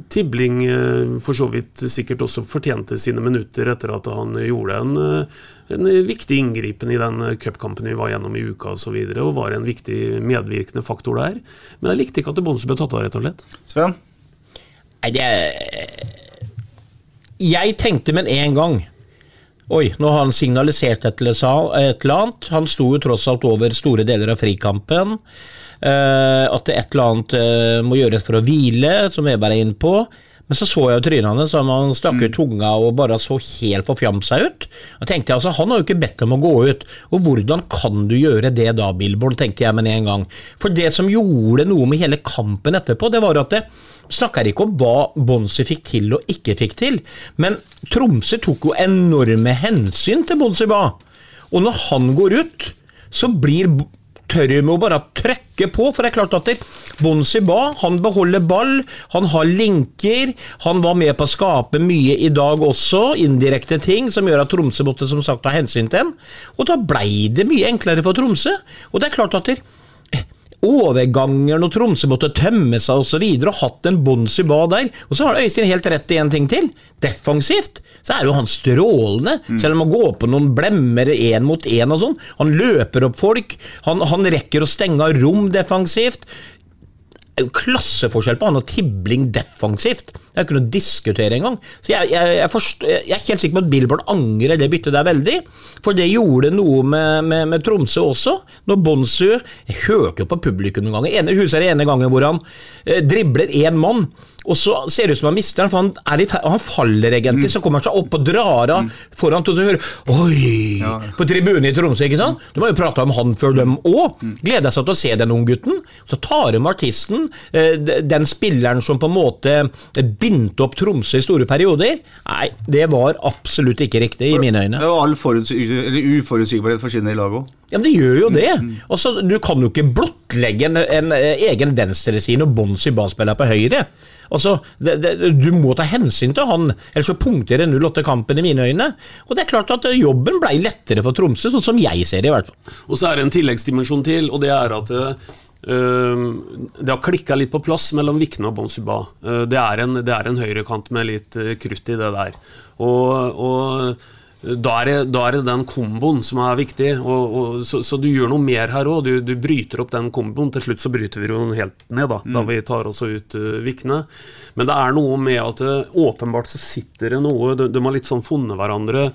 Tibling eh, for så vidt sikkert også fortjente sine minutter etter at han gjorde en, eh, en viktig inngripen i den cupkampen vi var gjennom i uka osv., og, så videre, og var en viktig medvirkende faktor der. Men jeg likte ikke at Bonsu ble tatt av, rett og slett. Sven? Nei, det Jeg tenkte med en gang Oi, nå har han signalisert et eller annet. Han sto jo tross alt over store deler av frikampen. Eh, at det et eller annet eh, må gjøres for å hvile, som jeg bare er inne på. Men så så jeg jo trynene hans, han stakk ut mm. tunga og bare så helt forfjamsa ut. Og tenkte jeg, altså, Han har jo ikke bedt om å gå ut, og hvordan kan du gjøre det da, Billboard, tenkte jeg med en gang. For det som gjorde noe med hele kampen etterpå, det var at det snakker ikke om hva Bonsi fikk til og ikke fikk til, men Tromsø tok jo enorme hensyn til Bonsi Ba. Og når han går ut, så blir Tørmo bare trykke på, for det er klart at Bonsi Ba han beholder ball, han har linker, han var med på å skape mye i dag også, indirekte ting som gjør at Tromsø måtte som sagt ta hensyn til ham. Og da blei det mye enklere for Tromsø. Og det er klart at overganger når Tromsø måtte tømme seg osv., og, og hatt en Bonsi bad der. Og så har Øystein helt rett i en ting til. Defensivt så er jo han strålende, mm. selv om han går på noen blemmer én mot én og sånn. Han løper opp folk, han, han rekker å stenge av rom defensivt er jo klasseforskjell på han og Tibling defensivt. Det er ikke noe å diskutere engang. Så jeg, jeg, jeg, forstår, jeg, er helt sikker på at Billboard angrer det byttet der veldig. For det gjorde noe med, med, med Tromsø også. Når Bonsu Jeg hørte jo på publikum noen ganger. Ene huset er ene gangen hvor han eh, dribler én mann. Og så ser det ut som han mister den, for han, han faller egentlig. Mm. Så kommer han seg opp og drar av mm. foran til å høre Oi! Ja. På tribunen i Tromsø, ikke sant? Du må jo prate om han før dem òg. Mm. Gleder seg til å se den unggutten. Så tar de artisten, eh, den spilleren som på en måte bindte opp Tromsø i store perioder. Nei, det var absolutt ikke riktig, i mine øyne. Det var all uforutsigbarhet forsvinner i laget òg. Ja, men det gjør jo det. Altså, du kan jo ikke blottlegge en, en egen venstreside og Bonsi Ba-spiller på høyre. Altså, det, det, Du må ta hensyn til han, ellers så punkterer 08-kampen i mine øyne. Og det er klart at jobben ble lettere for Tromsø, sånn som jeg ser det i hvert fall. Og så er det en tilleggsdimensjon til, og det er at Uh, det har klikka litt på plass mellom Vikne og Bonsuba. Uh, det, er en, en høyrekant med litt uh, krutt i det der. Og, og da er, det, da er, det, den komboen som er viktig. Og, og, så, så, du gjør noe mer her òg. Du, du, bryter opp den komboen. Til slutt så bryter vi jo helt ned, da, mm. da vi tar også ut uh, Vikne. Men det er noe med at det, åpenbart så sitter det noe De, de har litt sånn funnet hverandre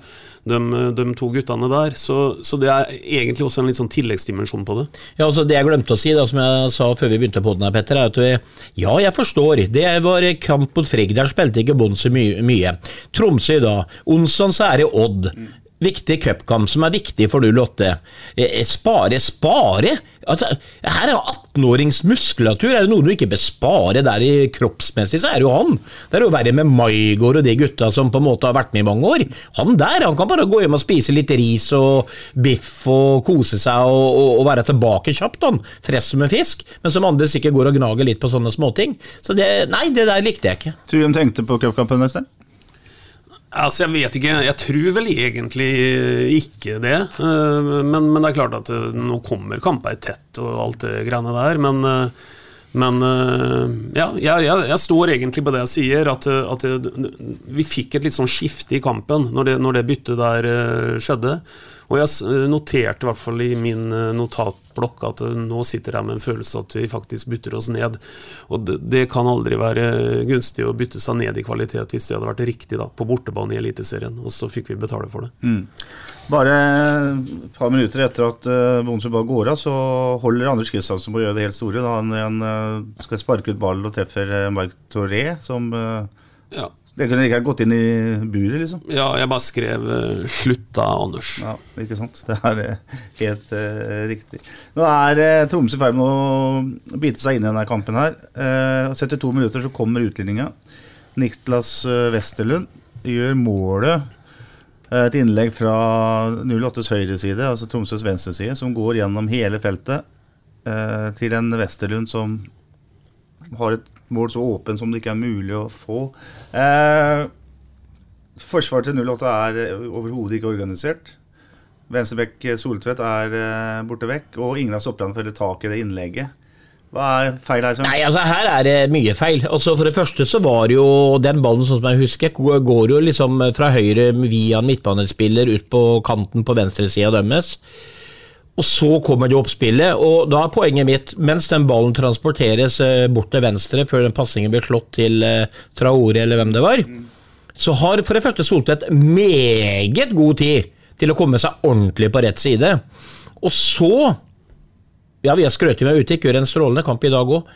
de, de to guttene der. Så, så, det er egentlig også en litt sånn tilleggsdimensjon på det. Ja, altså Det jeg glemte å si, da, som jeg sa før vi begynte på den her, Petter, er at vi, ja, jeg forstår. Det var kamp mot Frigg. Der spilte ikke Bonse mye, mye. Tromsø i dag. Onsdag er det Odd. Mm viktig cupkamp som er viktig for du, Lotte. Eh, eh, spare, spare? Altså, her er jo 18-årings muskulatur. Er det noe du ikke bør spare der i kroppsmessig, så er det jo han. Det er jo verre med Maigård og de gutta som på en måte har vært med i mange år. Han der han kan bare gå hjem og spise litt ris og biff og kose seg og, og, og være tilbake kjapt. han. Fresh som en fisk. Men som andre sikkert går og gnager litt på sånne småting. Så det, nei, det der likte jeg ikke. Tror du de tenkte på cupkampen, Øystein? Altså, Jeg vet ikke. Jeg tror vel egentlig ikke det. Eh, men, men det er klart at eh, nå kommer kamper tett og alt det greiene der. Men, eh, Men ja, jeg, jeg, står egentlig på det jeg sier, at, at vi fikk et litt sånn skifte i kampen når det, når det byttet der skjedde. Og jeg noterte i hvert fall i min eh, notatblokk at eh, nå sitter jeg med en følelse at vi faktisk bytter oss ned. Og det, kan aldri være gunstig å bytte seg ned i kvalitet hvis det hadde vært riktig da, på bortebane i Eliteserien, og så fikk vi betale for det. Bare et par minutter etter at uh, bare går av, så holder Anders Kristiansen på å gjøre det helt store. Da han, han eh, skal sparke ut ballen og treffer Marc Toré, som eh, Ja. Det kunne ikke ha gått inn i buret, liksom. ja, jeg bare skrev eh, 'slutt da, Anders'. Ja, ikke sant. Det er eh, helt uh, riktig. Nå er uh, Tromsø i ferd med å bite seg inn i denne kampen her. Uh, 72 minutter så kommer utligninga. Niklas Westerlund gjør målet. et innlegg fra 08s høyre side, altså Tromsøs venstre side, som går gjennom hele feltet til en Westerlund som har et mål så åpen som det ikke er mulig å få. Eh, forsvaret til 08 er overhodet ikke organisert. Venstrebekk eh, Soltvedt er eh, borte vekk, og ingen av stopperne følger tak i det innlegget. Hva er feil her? Nei, altså Her er det mye feil. Altså For det første så var jo den ballen, sånn som jeg husker, går jo liksom fra høyre via en midtbanespiller ut på kanten på venstresida deres. Og så kommer det oppspillet, og da er poenget mitt Mens den ballen transporteres eh, bort til venstre før den passingen blir slått til eh, Traore eller hvem det var, så har for det første Soltvedt meget god tid til å komme seg ordentlig på rett side. Og så ja, vi har skrøt med Utik, gjør en strålende kamp i dag òg.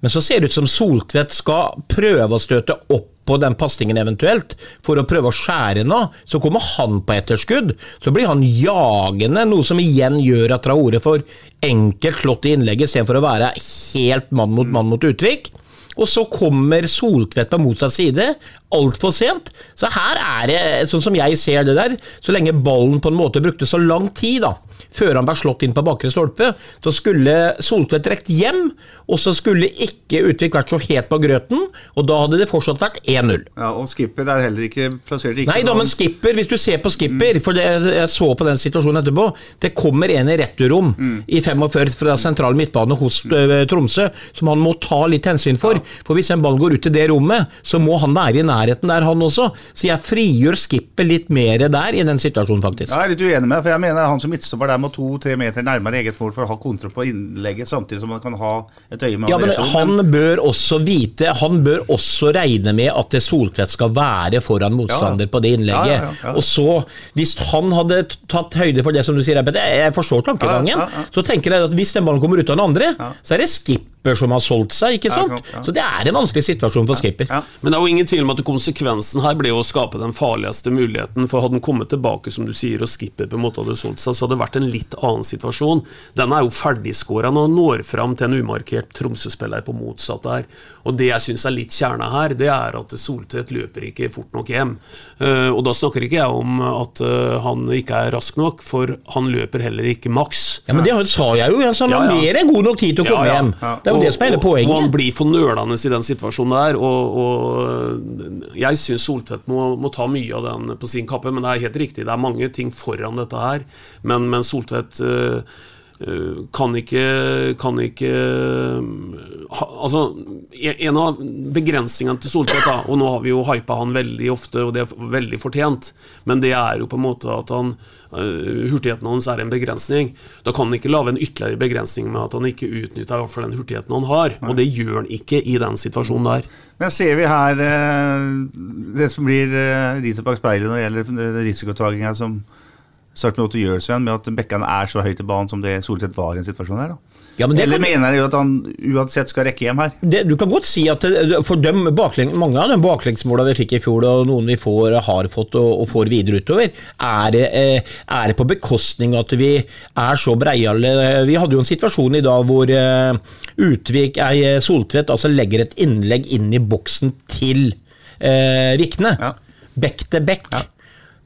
Men så ser det ut som Soltvedt skal prøve å støte opp på den pasningen eventuelt, for å prøve å skjære noe. Så kommer han på etterskudd. Så blir han jagende, noe som igjen gjør at Traore får enkelt slått i innlegget istedenfor å være helt mann mot mann mot Utvik. Og så kommer Soltvedt på motsatt side, altfor sent. Så her er det, sånn som jeg ser det der, så lenge ballen på en måte brukte så lang tid da, før han ble slått inn på bakre stolpe, så skulle Soltvedt rekt hjem, og så skulle ikke Utvik vært så het på grøten, og da hadde det fortsatt vært 1-0. Ja, og Skipper er heller ikke plassert riktig. Nei da, men skipper, hvis du ser på skipper, for det, jeg så på den situasjonen etterpå, det kommer en i returrom i 45 fra sentral midtbane hos ø, Tromsø, som han må ta litt hensyn for. For hvis en ball går ut i det rommet, så må han være i nærheten der, han også. Så jeg frigjør skippet litt mer der i den situasjonen, faktisk. Jeg er litt uenig med deg, for jeg mener han som midtstopper der må to-tre meter nærmere eget mål for å ha kontroll på innlegget, samtidig som han kan ha et øye med Ja, men Han bør også vite Han bør også regne med at det Soltvedt skal være foran motstander Ja. på det innlegget. Ja, ja. Og så, hvis han hadde tatt høyde for det som du sier, jeg forstår tankegangen, så tenker jeg at hvis den ballen kommer ut av den andre, så er det skipper som har solgt seg, ikke sant? Så det er en vanskelig situasjon for skipper. Ja. Men det er jo ingen tvil om at konsekvensen her ble å skape den farligste muligheten. For hadde den kommet tilbake, som du sier, og skipper på en måte hadde solgt seg, så hadde det vært en litt annen situasjon. Den er jo ferdigskåra når han når fram til en umarkert Tromsø-spiller på motsatt der. Og det jeg syns er litt kjerna her, det er at Soltvedt løper ikke fort nok hjem. Eh, og da snakker ikke jeg om at eh, han ikke er rask nok, for han løper heller ikke maks. Ja, men det sa jeg jo, jeg sa han har Ja, ja. mer enn god nok tid til å komme hjem. Det er jo det som er hele poenget. og han blir for nølende i den situasjonen der. Og, og jeg syns Soltvedt må, må ta mye av den på sin kappe, men det er helt riktig. Det er mange ting foran dette her. Men, men Soltvedt eh, kan ikke, kan ikke Altså, en av begrensningene til Soltvedt, og nå har vi jo hypa han veldig ofte, og det er veldig fortjent, men det er jo på en måte at han eh, hurtigheten hans er en begrensning. Da kan han ikke lage en ytterligere begrensning med at han ikke utnytter i hvert fall den hurtigheten han har, og det gjør han ikke i den situasjonen der. Men ser vi her eh, det som blir uh, riset bak speilet når det gjelder risikotaginga som Otto gjør, Sven, med at bekkene er så høyt i banen som det Soltvedt var i en situasjon her? da? Ja, men Eller kan- mener du at han uansett skal rekke hjem her? det, du kan godt si at for dem bakleng, mange av de baklengsmåla vi fikk i fjor, og noen vi får, har fått og, og får videre utover, er det, eh, er det på bekostning at vi er så breiale. Vi hadde jo en situasjon i dag hvor eh, Utvik, ei, Soltvedt altså legger et innlegg inn i boksen til eh, Vikne. Ja. Bekk til bekk.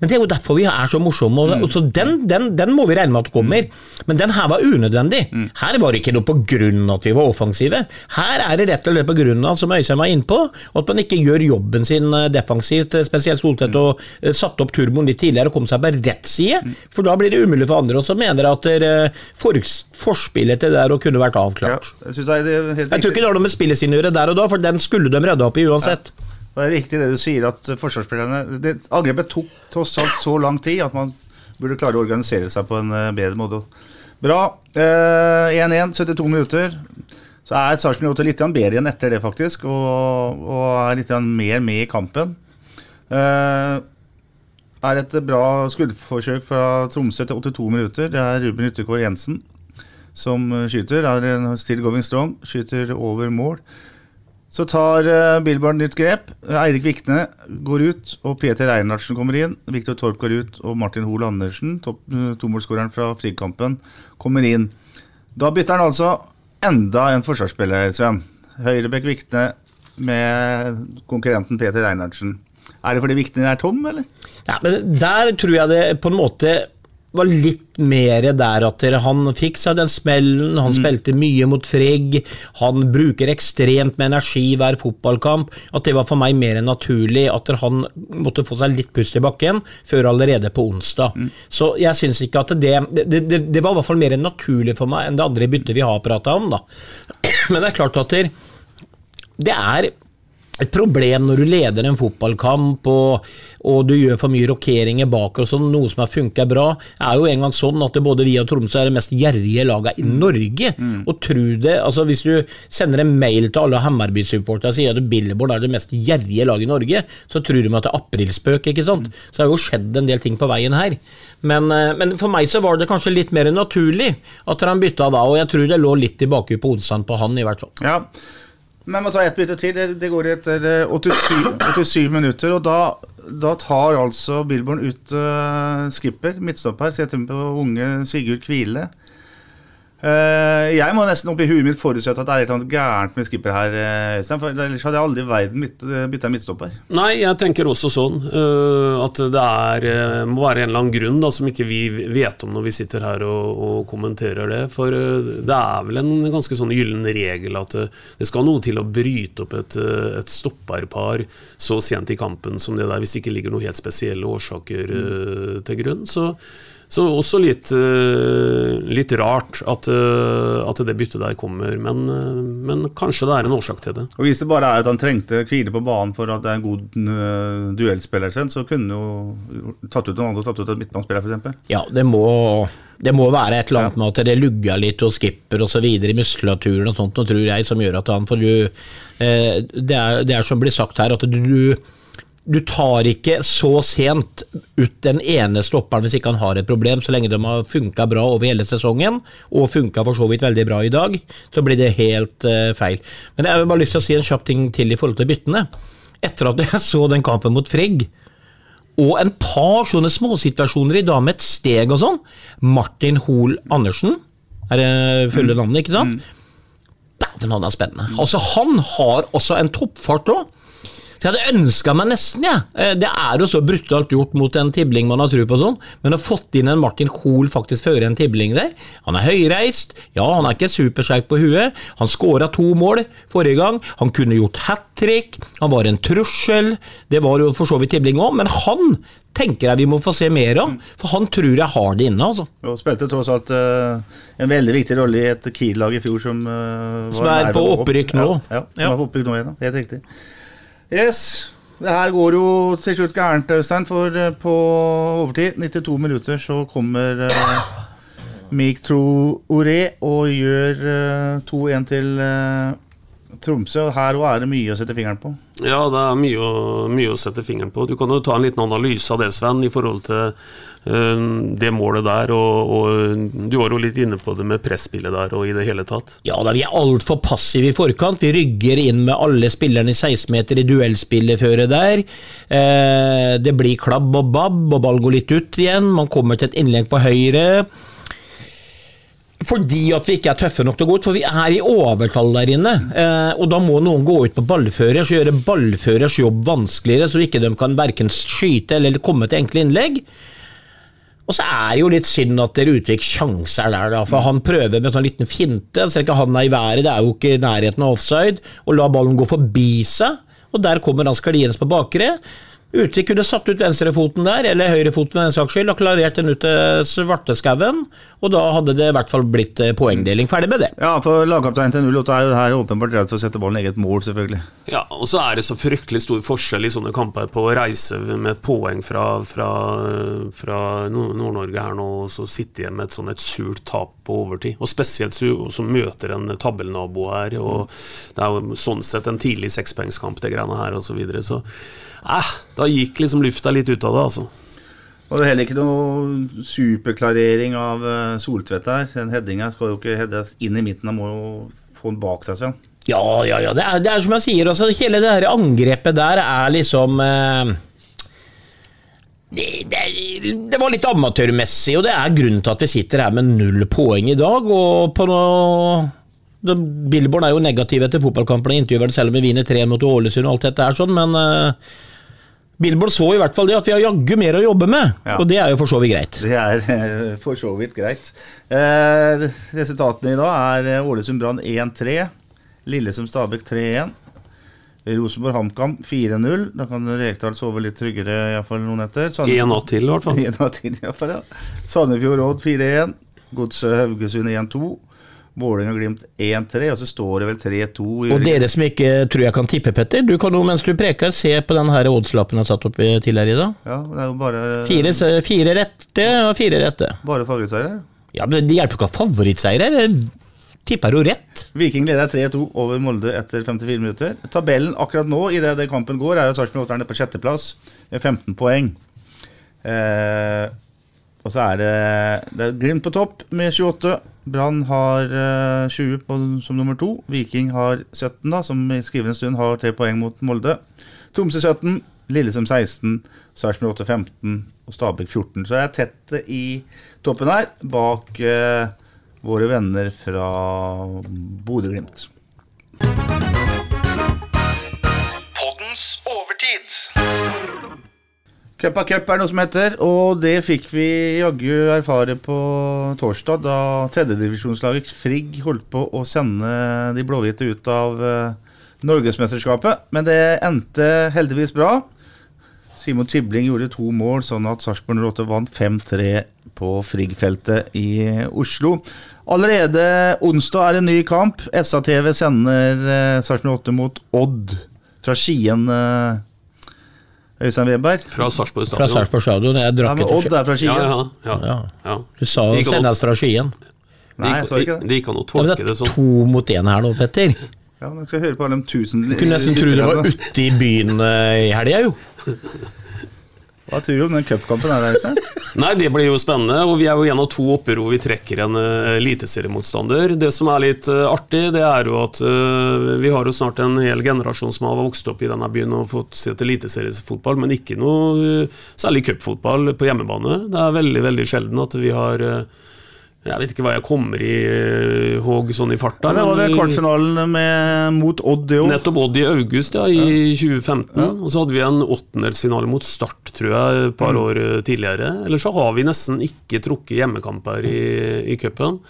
Men det er jo derfor vi er så morsomme. Og, og så den, den, den må vi regne med at kommer. Men den her var unødvendig. Her var det ikke noe på grunn av at vi var offensive. Her er det rett og slett på grunn av, som Øystein var innpå, at man ikke gjør jobben sin eh, defensivt. eh, Spesielt Solseth og eh, satte opp turboen litt tidligere og kom seg på rett side. For da blir det umulig for andre. også mener at der, for, forspillet til det der og kunne vært Ja, avklart. jeg er helt Jeg tror ikke det har noe med spillet sin å gjøre der og da, for den skulle de redda opp i uansett. Det er riktig det du sier, at forsvarsspillerne Angrepet tok tross alt så lang tid at man burde klare å organisere seg på en eh, bedre måte. Bra. Eh, 1-1, 72 minutter. Så er Sarpsborg 8 litt bedre igjen etter det, faktisk, og, og er litt mer med i kampen. Eh, er et bra skuddforsøk fra Tromsø til 82 minutter. Det er Ruben Yttergård Jensen som eh, skyter. Er still going strong. Skyter over mål. Så tar uh, Billborn nytt grep. Eirik Vikne går ut, og Peter Einarsen kommer inn. Viktor Torp går ut, og Martin Hoel Andersen, uh, tomålsskåreren fra Frikampen, kommer inn. Da bytter han altså enda en forsvarsspiller, Sven. Høyrebekk Vikne med konkurrenten Peter Einarsen. Er det fordi Vikne er tom, eller? Ja, men Der tror jeg det på en måte var litt mer der at han fikk seg den smellen, han spilte mye mot Frigg, han bruker ekstremt med energi hver fotballkamp. At det var for meg mer enn naturlig at han måtte få seg litt pust i bakken før allerede på onsdag. Så jeg syns ikke at det det, det det var i hvert fall mer enn naturlig for meg enn det andre byttet vi har prata om, da. Men det er klart at det er et problem når du leder en fotballkamp og, og du gjør for mye rokeringer bak og sånn, noe som har funka bra. Er jo en gang sånn at både vi og Tromsø er det mest gjerrige laget i Norge. Og tro det, altså Hvis du sender en mail til alle Hammarby-supporterne og sier at Billborn er det mest gjerrige laget i Norge, så tror de at det er aprilspøk. ikke sant? Så det har jo skjedd en del ting på veien her. Men, eh, men for meg så var det kanskje litt mer naturlig at han bytta da, og jeg tror det lå litt tilbake på onsdagen på han, i hvert fall. Ja. Men må ta ett bytte til. Det, går etter eh, 87, 87 minutter. Og da, da tar altså Billborn ut uh, skipper, midtstopper, setter på unge Sigurd Kvile. Eh, jeg må nesten oppi huet mitt forutsette at det er et eller annet gærent med skipper her. eh, Øystein, for ellers hadde jeg aldri i verden bytta midtstopper. Nei, jeg tenker også sånn. at det er, må være en eller annen grunn da, som ikke vi vet om når vi sitter her og, og kommenterer det. For det er vel en ganske sånn gyllen regel at det skal noe til å bryte opp et, et stopperpar så sent i kampen som det der, hvis det ikke ligger noen helt spesielle årsaker øh, til grunn. Så så også litt, øh, litt rart at, øh, at det byttet der kommer, men, øh, men kanskje det er en årsak til det. Og Hvis det bare er at han trengte hvile på banen for at det er en god duellspiller, så kunne han jo tatt ut noen andre og tatt ut en midtbanespiller, f.eks. Ja, det må, det må være et eller annet med at det lugger litt og skipper videre i muskulaturen og sånt, og tror jeg, som gjør at han får du, eh, det, er, det er som blir sagt her, at du, du tar ikke så sent ut den ene stopperen hvis ikke han har et problem, så lenge de har funka bra over hele sesongen, og funka for så vidt veldig bra i dag, så blir det helt uh, feil. Men jeg har bare lyst til å si en kjapp ting til i forhold til byttene. Etter at jeg så den kampen mot Frigg, og en par sånne småsituasjoner i dag med et steg og sånn. Martin Hoel Andersen, er det fulle navnet, ikke sant? Dæven, han er spennende. Altså, han har også en toppfart òg. Så jeg hadde ønska meg nesten, jeg. Ja. Det er jo så brutalt gjort mot en tibling man har tro på sånn, men å ha fått inn en Martin Hoel faktisk føre en tibling der Han er høyreist, ja, han er ikke supersterk på huet. Han skåra to mål forrige gang. Han kunne gjort hat trick. Han var en trussel. Det var jo for så vidt tibling òg, men han tenker jeg vi må få se mer av, for han tror jeg har det inne, altså. Og spilte tross alt uh, en veldig viktig rolle i et Kiel-lag i fjor som eh, Som er på ved opp. opprykk nå. Ja, ja, som er på opprykk nå igjen, helt riktig. Yes, det her går jo til slutt gærent, Øystein, for eh, på overtid, 92 minutter, så kommer uh, Meek Traoré og gjør uh, 2-1 til uh, Tromsø. Her òg er det mye å sette fingeren på. Ja, det er mye å, mye å sette fingeren på. Du kan jo ta en liten analyse av det, Sven, i forhold til eh, det målet der. Og, og du var jo litt inne på det med presspillet der og i det hele tatt. Ja da, vi er altfor passive i forkant. Vi rygger inn med alle spillerne i 16-meter i duellspillet føre der. Eh, det blir klabb og babb, og ball går litt ut igjen. Man kommer til et innlegg på høyre. fordi at vi ikke er tøffe nok til å gå ut, for vi er i overtall der inne. Eh, og da må noen gå ut på ballfører, så gjøre ballførers jobb vanskeligere, så ikke de kan verken skyte eller komme til enkle innlegg. Og så er det jo litt synd at dere Utvik sjanser der, da, for han prøver med en sånn liten finte. Ser ikke han er i været, det er jo ikke i nærheten av offside, og la ballen gå forbi seg. Og der kommer han skliende på bakre. Utvik kunne satt ut venstrefoten der, eller høyrefoten ved den saks skyld, og klarert den ut til Svarteskauen. Og da hadde det i hvert fall blitt eh, poengdeling. Ferdig med det. Ja, for lagkaptein til 08 er jo her åpenbart redd for å sette ballen i eget mål, selvfølgelig. Ja, og så er det så fryktelig stor forskjell i sånne kamper på å reise med et poeng fra, fra, fra Nord- Nord-Norge her nå, og så sitte igjen med et sånn et surt tap på overtid. Og spesielt så, møter en tabellnabo her, og det er jo sånn sett en tidlig sekspoengskamp, det greiene her, og så videre. Så eh, da gikk liksom lufta litt ut av det, altså. Og det er heller ikke noe superklarering av eh, Soltvedt her. Den headinga skal jo ikke heades inn i midten, han må jo få den bak seg, Sven. Ja, ja, ja. Det er, det er som jeg sier, altså, hele det her angrepet der er liksom eh, det, det, det var litt amatørmessig, og det er grunnen til at vi sitter her med null poeng i dag. Og på noe Billborn er jo negativ etter fotballkampen og intervjuer det selv om vi vinner tre mot Ålesund og alt dette er sånn, men eh, Billborn så i hvert fall det at vi har jaggu mer å jobbe med, Ja. og det er jo for så vidt greit. Det er eh, for så vidt greit. Eh, resultatene i dag er eh, Ålesund Brann 1-3. Lillesund Stabæk 3-1. Rosenborg HamKam 4-0. Da kan Rekdal sove litt tryggere iallfall noen etter. En natt til, i hvert fall. En natt til, i hvert fall, ja. Sandefjord Odd 4-1. Godset Haugesund 1-2. Vålerenga Glimt 1-3, og så står det vel 3-2. Og dere som ikke tror jeg kan tippe, Petter, du kan jo mens du preker se på den her oddslappen jeg har satt opp i- tidligere i dag. Ja, det er jo bare, Fire, fire rette og fire rette. bare favorittseiere. Ja, men Det hjelper ikke å ha favorittseiere. Tipper jo rett. Viking leder 3-2 over Molde etter 54 minutter. Tabellen akkurat nå, i det, det kampen går, er Sarpsborg 8 på sjetteplass med 15 poeng. Eh, og så er det, det er Glimt på topp med 28. Brann har eh, 20 på, som nummer to. Viking har 17, da, som i skrivende stund har tre poeng mot Molde. Tromsø 17, Lillesund 16, Sarpsborg 8 15 og Stabæk 14. Så jeg er tett i toppen her, bak eh, våre venner fra Bodø-Glimt. Cup av cup er noe som heter, og det fikk vi jaggu erfare på torsdag, da tredjedivisjonslaget Frigg holdt på å sende de blåhvite ut av eh, Norgesmesterskapet. Men det endte heldigvis bra. Simon Tibling gjorde to mål, sånn at Sarpsborg 08 vant 5-3 på Frigg-feltet i Oslo. Allerede onsdag er det en ny kamp. SA-TV sender eh, Sarpsborg 08 mot Odd fra Skien. eh, Øystein Weberg. Fra Sarpsborg Fra stadion. Sarpsborg stadion. Jeg Ja, drakk men Odd er fra Skien. ja, ja. Ja. ja. Du sa han sendes fra Skien. Nei, jeg sa ikke det. det gikk an å Ja, tolke det det er sånn. to mot én her nå, Petter. Ja, men jeg skal høre på alle de tusen Du kunne nesten tro det var ute i byen eh, i helga, jo. Hva tror du om den cupkampen? Nei, det blir jo spennende, og vi er jo en av to oppe hvor vi trekker en uh, eliteseriemotstander. Det som er litt eh, artig, det er jo at eh, vi har jo snart en hel generasjon som har vokst opp i denne byen og fått sett eliteseriefotball, men ikke noe eh, særlig cupfotball på hjemmebane. Det er veldig, veldig sjelden at vi har eh, Jeg vet ikke hva jeg kommer i uh, håg sånn i farta. Ja, det var men vel kvartfinalen med, mot Odd, i år. Nettopp Odd i august ja, i 2015. Og så hadde vi en åttendelsfinale mot Start, tror jeg, et par år eh, tidligere. Ellers så har vi nesten ikke trukket hjemmekamper i, i cupen.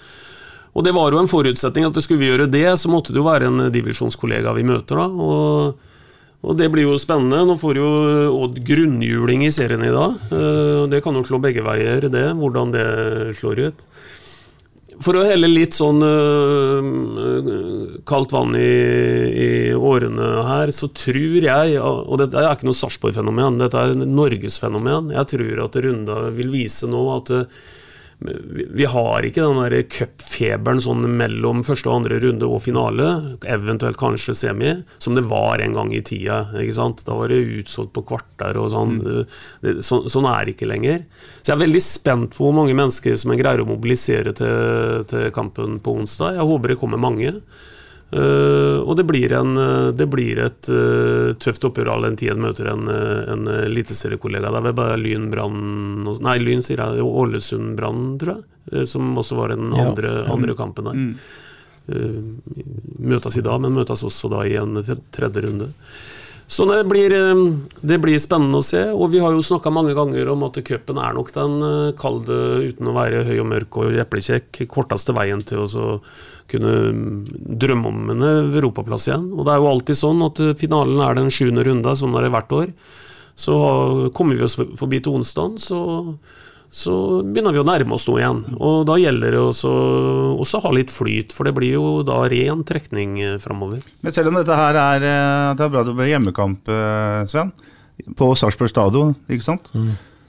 Og det var jo en forutsetning at det skulle vi gjøre det, så måtte det jo være en divisjonskollega vi møter, da. Og, og det blir jo spennende. Nå får jo Odd grunnhjuling i serien i dag. Eh, Det kan jo slå begge veier, det, hvordan det slår ut. For å helle litt sånn uh, kaldt vann i, i årene her, så tror jeg, og dette er ikke noe Sarpsborg-fenomen, dette er et Norgesfenomen, jeg tror at Runda vil vise nå at øh, vi har ikke den cupfeberen sånn mellom første og andre runde og finale, eventuelt kanskje semi, som det var en gang i tida. ikke sant? Da var det utsolgt på kvarter og sånn. Det, så, sånn er det ikke lenger. Så jeg er veldig spent på hvor mange mennesker som jeg greier å mobilisere til, til kampen på onsdag. Jeg håper det kommer mange. Eh, og det blir, en, eh, det blir et uh, tøft oppgjør all den tid en møter en, uh, en eliteseriekollega. Det er bare Lyn Brann Nei, Lyn sier jeg, Ålesund Brann, tror jeg. som også var den Ja. andre, andre kampen der. Eh, møtes i dag, men møtes også da i en tredje runde. Så det blir, det blir spennende å se. Og vi har jo snakka mange ganger om at cupen er nok den, kalde, uten å være høy og mørk og eplekjekk, korteste veien til å kunne mm, drømme om en europaplass igjen. Og det er jo alltid sånn at eh, finalen er den sjuende runda, sånn er det hvert år. Så kommer vi oss forbi til onsdag, så, så begynner vi å nærme oss noe igjen. Og da gjelder det også også ha litt flyt, for det blir jo da ren trekning eh, framover. Men selv om dette her er eh, Det er bra det blir hjemmekamp, eh, Sven, på Sarpsborg stadion, ikke sant?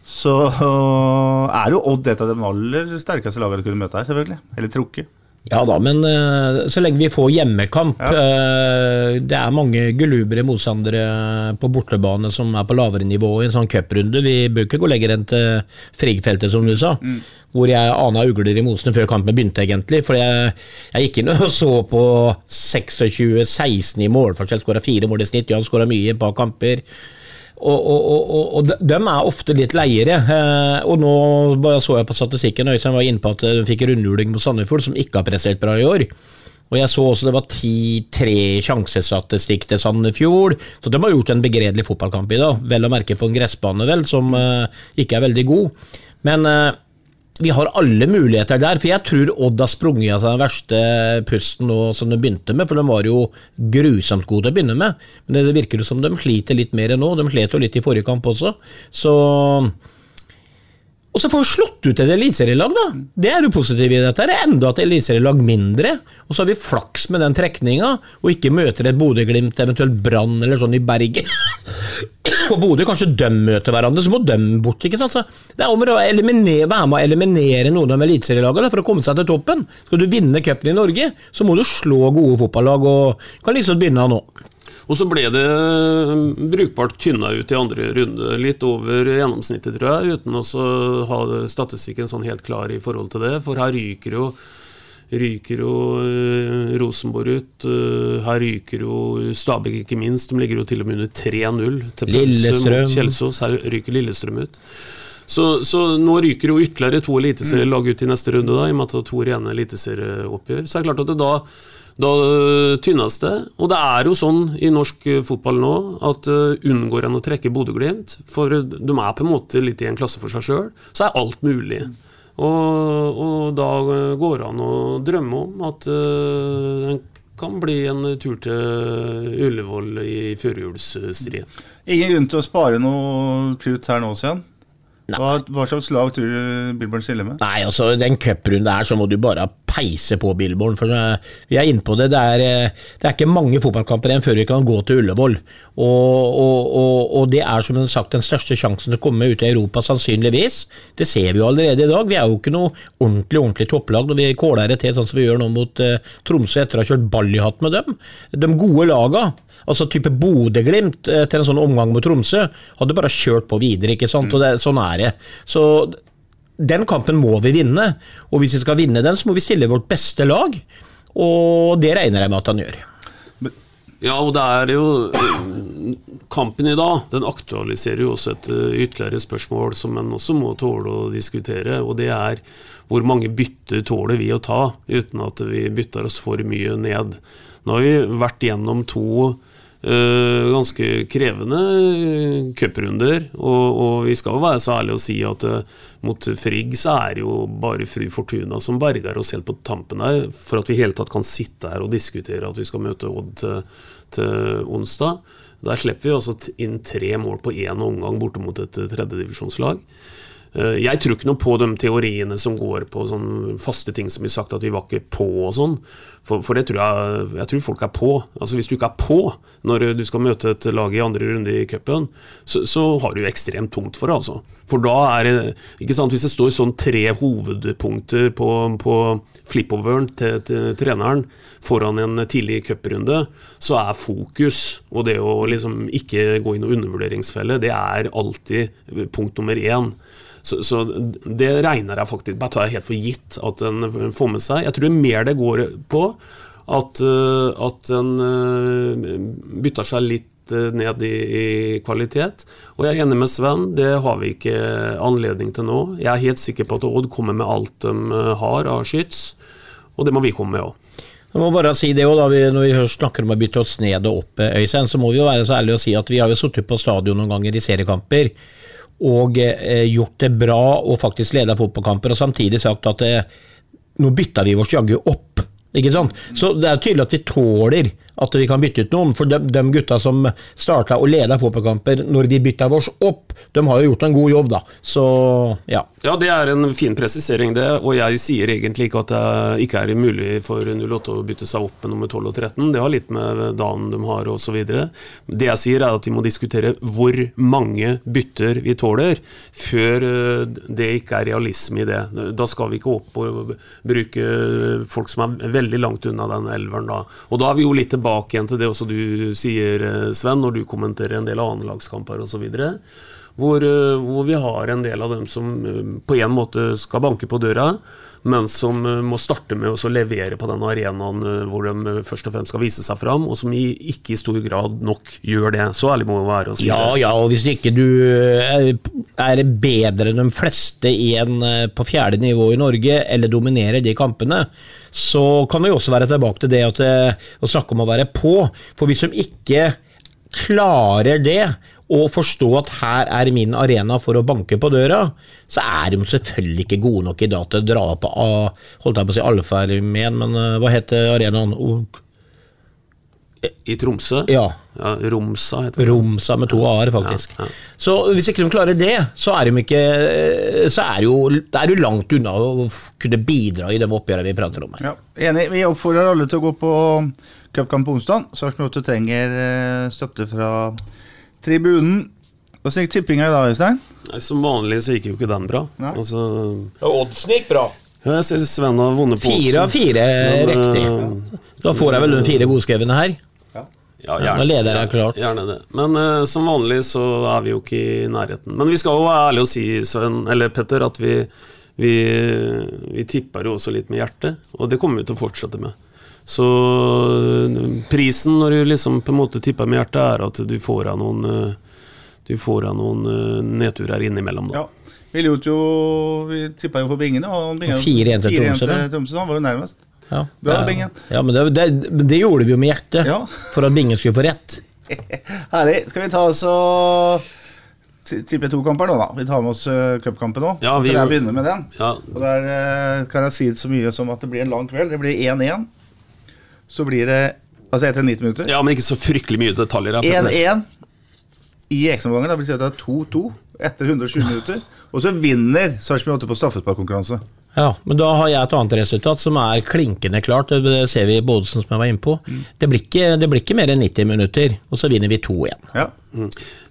Så eh, er jo Odd et av de aller sterkeste lagene du kunne møte her, selvfølgelig. Eller trukket. Ja da, men uh, så lenge vi får hjemmekamp eh, Det er mange gulubre motstandere på bortebane som er på lavere nivå i en sånn cuprunde. Vi bør ikke gå lenger enn til Frigg-feltet, som du sa. Hvor jeg ana ugler i mosene før kampen begynte, egentlig. For jeg, jeg gikk inn og så på 26-16 i målforskjell, skåra fire mål i snitt. Jan skåra mye i et par kamper. Og, og, og, og, de- er ofte litt leiere. Eh, og nå bare så jeg på statistikken, Øystein var inne på at de fikk rundhjuling mot Sandefjord, som ikke har prestert bra i år. Og jeg så også det var 10-3 sjansestatistikk til Sandefjord, så de har gjort en begredelig fotballkamp i dag. Vel å merke på en gressbane, vel, som eh, ikke er veldig god. Men eh, vi har alle muligheter der, for jeg tror Odd har sprunget av seg den verste pusten nå som de begynte med, for de var jo grusomt gode til å begynne med. Men det virker jo som de sliter litt mer nå, de slet jo litt i forrige kamp også. Så og så får vi slått ut et eliteserielag, da. Det er jo positivt i dette. Det er enda et eliteserielag mindre. Og så har vi flaks med den trekninga, og ikke møter et Bodø-Glimt, eventuelt Brann eller sånn i Bergen. og Bodø kanskje de møter hverandre, så må de bort. ikke sant? Så det er om å være med å eliminere noen av eliteserielagene for å komme seg til toppen. Skal du vinne cupen i Norge, så må du slå gode fotballag, og kan liksom begynne nå. Og så ble det brukbart tynna ut i andre runde, litt over gjennomsnittet, tror jeg, uten å ha statistikken sånn helt klar i forhold til det. For her ryker jo ryker jo eh, Rosenborg ut. eh, her ryker jo Stabæk, ikke minst. De ligger jo til og med under 3-0 til mot Kjelsås. Her ryker Lillestrøm ut. Så, så nå ryker jo ytterligere to eliteserielag ut i neste runde, da, i og med at det er to rene eliteserieoppgjør. Så det er klart at det da da øh, tynnes det. Og det er jo sånn i norsk fotball nå at uh, unngår en å trekke Bodø-Glimt, for de er på en måte litt i en klasse for seg sjøl, så er alt mulig. Og, og da går det an å drømme om at uh, en kan bli en tur til Ullevål i førjulsstriden. Ingen grunn til å spare noe krutt her nå, Sian? Hva, hva slags lag tror du Billborn stiller med? Nei, altså den cuprunden der, så må du bare peise på Billborn. For eh, vi er inne på det. Det er, eh, det er ikke mange fotballkamper igjen før vi kan gå til Ullevål. Og, og, og, og det er som sagt den største sjansen til å komme ut i Europa, sannsynligvis. Det ser vi jo allerede i dag. Vi er jo ikke noe ordentlig ordentlig topplag når vi kåler det til sånn som vi gjør nå mot uh, Tromsø etter å ha kjørt ball med dem. De gode laga, altså type Bodø-Glimt etter en sånn omgang mot Tromsø, hadde bare kjørt på videre. ikke sant? Og det, sånn er det. Så den kampen må vi vinne, og hvis vi skal vinne den, så må vi stille vårt beste lag. Og det regner jeg med at han gjør. Ja, og det er jo Kampen i dag den aktualiserer jo også et eh, ytterligere spørsmål som en også må tåle å diskutere, og det er hvor mange bytter tåler vi å ta uten at vi bytter oss for mye ned. Nå har vi vært gjennom to ganske krevende eh, cuprunder, og, og vi skal jo være så ærlige å si at eh, mot Frigg så er det jo bare Fru Fortuna som berger oss helt på tampen her, for at vi i hele tatt kan sitte her og diskutere at vi skal møte Odd til, til onsdag. Der slipper vi altså inn tre mål på én omgang borte mot et tredjedivisjonslag. Eh, Jeg tror ikke noe på de teoriene som går på sånn faste ting som blir sagt at vi var ikke på og sånn. For, for det tror jeg, jeg tror folk er på. Altså Hvis du ikke er på når du skal møte et lag i andre runde i cupen, så, så har du ekstremt tungt for det, altså. For da er det ikke sant, Hvis det står sånn tre hovedpunkter på, på flipoveren til, til treneren foran en tidlig cuprunde, så er fokus og det å liksom ikke gå i noen undervurderingsfelle, det er alltid punkt nummer én. Så, så det regner jeg faktisk Bare tar jeg helt for gitt at en får med seg. Jeg tror er mer det går på at, eh, at den eh, bytter seg litt eh, ned i, i kvalitet. Og jeg er enig med Sven, det har vi ikke anledning til nå. Jeg er helt sikker på at Odd kommer med alt de har av skyts, og det må vi komme med òg. Jeg må bare si det også, da, vi, Når vi snakker om å bytte oss ned og opp, Øystein, så må vi jo være så ærlige å si at vi har jo sittet på stadion noen ganger i seriekamper og eh, gjort det bra og faktisk leda fotballkamper, og samtidig sagt at eh, nå bytta vi oss jaggu opp. Ikke sant? Så det er tydelig at vi tåler at vi kan bytte ut noen. For de, de gutta som starta og leda fotballkamper når vi bytta oss opp, de har jo gjort en god jobb, da. Så ja. Ja, det er en fin presisering, det. Og jeg sier egentlig ikke at det ikke er mulig for 08 å bytte seg opp med nummer 12 og 13. Det har litt med dagen de har osv. Det jeg sier, er at vi må diskutere hvor mange bytter vi tåler, før eh, det ikke er realisme i det. Da skal vi ikke opp og bruke folk som er veldig langt unna den elveren da. Og da er vi jo litt tilbake igjen til det også du sier, eh, Sven, når du kommenterer en del annenlagskamper osv. Hvor, eh, hvor vi har en del av dem som eh, på en måte skal banke på døra, men som eh, må starte med å så levere på den arenaen hvor de først og fremst skal vise seg fram, og som ikke i stor grad nok gjør det. Så ærlig må vi være si Ja, ja, og hvis ikke du er bedre enn de fleste i en, på fjerde nivå i Norge, eller dominerer de kampene, så kan vi også være tilbake til det å snakke om å være på. For hvis de ikke klarer det, og forstå at her er min arena for å banke på døra, så er de selvfølgelig ikke gode nok i dag til å dra på A- holdt jeg på å si Alfa-armeen, men eh, hva heter arenaen? I Tromsø. Ja. Ja, Romsa heter det. Romsa med to a-er, faktisk. Ja, ja. Så hvis ikke de klarer det, så er de ikke Så er jo, er jo langt unna å kunne bidra i de oppgjørene vi prater om her. Ja, enig. Vi oppfordrer alle til å gå på cupkamp på onsdag. Sarpsborg 8 trenger eh, støtte fra tribunen. Hvordan gikk tippinga i dag, Øystein? Som vanlig så gikk jo ikke den bra. Nei. Altså, Oddsen gikk bra. ja, jeg ser Sven har vunnet på Fire av fire Men, riktig. eh, Da får jeg vel de fire godskrevne her. Ja, gjerne, leder jeg klart. Gjerne det. Men uh, som vanlig så er vi jo ikke i nærheten. Men vi skal jo være ærlige og si, Sven, eller Petter, at vi, vi, vi tipper jo også litt med hjertet. Og det kommer vi til å fortsette med. Så eh, prisen når du liksom på en måte tipper med hjertet, er at du får av noen eh, Du får av noen eh, nedturer innimellom. Da. Ja. Vi lot jo Vi tippa jo for Bingen, og Bingen 4-1 til 4-1 Tromsø. Han var jo nærmest. Ja, Bra, ja. Bingen. Ja, men det, det, det gjorde vi jo med hjertet, Ja. for at Bingen skulle få rett. Herlig. Skal vi ta oss og tippe to kamper nå, da? Vi tar med oss uh, cupkampen nå. Ja, vi Kan jeg begynne med den? Ja, Og Der kan jeg si så mye som at det blir en lang kveld. Det blir 1-1. Så blir det Altså etter 90 minutter. ja, men ikke så fryktelig mye detaljer. 1-1 i ekstraomgangen. Da blir det at det er 2-2 etter 120 minutter. Og så vinner Sarpsborg 8 på straffesparkkonkurranse. Ja, men da har jeg et annet resultat som er klinkende klart. Det ser vi i Bodesen, som jeg var inne på. Det blir ikke, det blir ikke mer enn 90 minutter, og så vinner vi 2-1. Ja.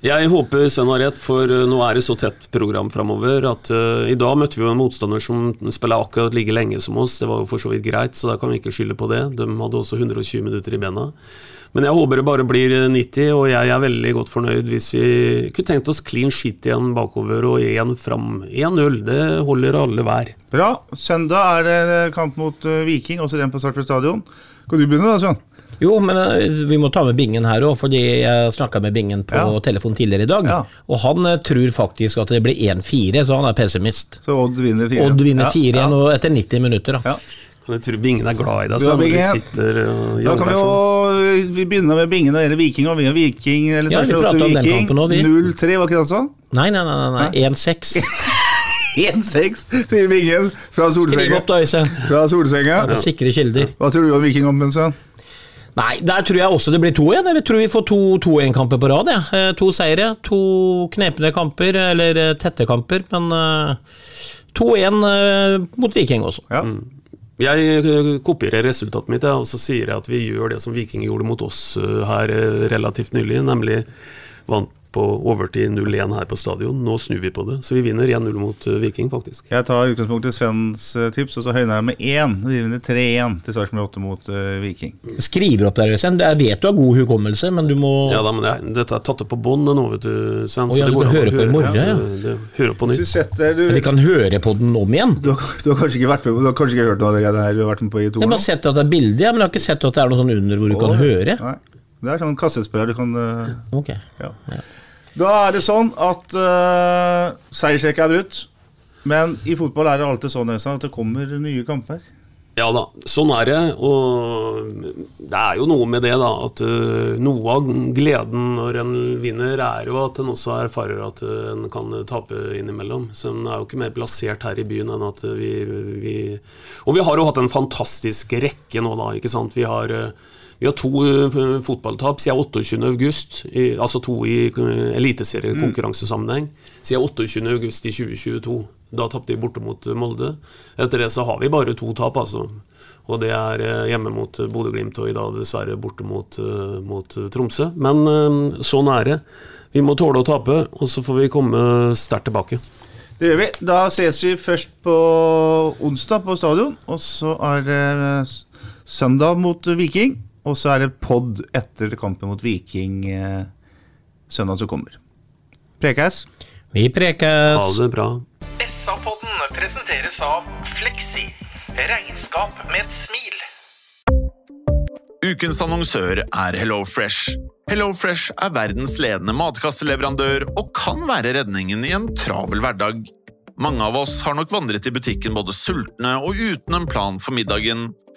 Jeg håper Sven har rett, for uh, nå er det så tett program framover at uh, i dag møtte vi jo en motstander som spiller akkurat like lenge som oss. Det var jo for så vidt greit, så da kan vi ikke skylde på det. De hadde også 120 minutter i bena. Men jeg håper det bare blir uh, 90, og jeg er veldig godt fornøyd hvis vi kunne tenkt oss clean shit igjen bakover og én fram. 1-0, det holder alle hver. Bra. Søndag er det kamp mot eh, Viking, også den på Sarpsborg stadion. Kan du begynne, da, Svein? Jo, men eh, vi må ta med Bingen her òg, fordi jeg snakka med Bingen på Ja. telefon tidligere i dag. Ja. Og han eh, tror faktisk at det blir 1-4, så han er pessimist. Så Odd vinner 4 Odd vinner Ja, 4-1 ja. etter 90 minutter, da. Ja. Kan jeg tro Bingen er glad i deg, Bra, når Du sitter og Da kan vi jo Vi begynner med Bingen når det gjelder Viking. Og vi har Viking eller Ja, vi prater om den kampen òg, vi. 0-3, var ikke det sånn? Nei, nei, nei, nei, nei. 1-6. 1-6 til Bingen fra solsenga. opp, da. Fra solsenga. Sikre kilder. Hva tror du om Vikingkampen, Svein? Nei, der tror jeg også det blir 2-1. Jeg tror vi får to 2-1-kamper på rad. Ja. Eh, To seire, to knepne kamper, eller eh, tette kamper. Men eh, 2-1 eh, mot Viking også. Ja. Jeg eh, kopierer resultatet mitt og så sier jeg at vi gjør det som Viking gjorde mot oss eh, her eh, relativt nylig, nemlig vant på overtid 0-1 her på stadion. Nå snur vi på det, så vi vinner 1-0 mot eh, Viking, faktisk. Jeg tar utgangspunktet i Svens eh, tips, og så høyner jeg med 1. Vi vinner 3-1 til Sarpsborg 8 mot uh, Viking. Skriver opp der, Øystein. Jeg vet du har god hukommelse, men du må Ja da, men det, er- dette er tatt opp på bånd nå, vet du, Sven. Så ja, det du går kan an å høre på i morgen, ja. Høre på nytt. du setter du, Vi kan høre på den om igjen. du, har, du har kanskje ikke vært med på Du har kanskje ikke hørt noe av det her du har vært med på i to Jeg har bare sett at det er bilde, ja, men jeg har ikke sett at det er noe sånn under hvor du kan høre. Nei. Det er sånn kassettspiller du kan eh, Ok. ja. Da er det sånn at uh, seiersrekka er brutt. Men i fotball er det alltid sånn Øystein, at det kommer nye kamper. Ja da, sånn er det. Og det er jo noe med det, da. At uh, noe av gleden når en vinner, er jo at en også erfarer at uh, en kan tape innimellom. Så en er jo ikke mer plassert her i byen enn at vi, vi Og vi har jo hatt en fantastisk rekke nå, da. ikke sant? Vi har eh, vi har to eh, fotballtap siden 28. august, altså to i eh, eliteseriekonkurransesammenheng. Siden 28. august i 2022. Da tapte vi borte mot Molde. Etter det så har vi bare to tap, altså. Og det er eh, hjemme mot Bodø-Glimt og i dag dessverre borte mot, eh, mot Tromsø. Men eh, sånn er det. Vi må tåle å tape, og så får vi komme sterkt tilbake. Det gjør vi. Da ses vi først på onsdag på stadion. Og så er det søndag mot Viking. Og så er det pod etter kampen mot Viking eh, søndag som kommer. Prekes. Vi prekes. Ha det bra. SA-podden presenteres av Fleksi. Regnskap med et smil. Ukens annonsør er HelloFresh. HelloFresh er verdens ledende matkasseleverandør og kan være redningen i en travel hverdag. Mange av oss har nok vandret i butikken både sultne og uten en plan for middagen,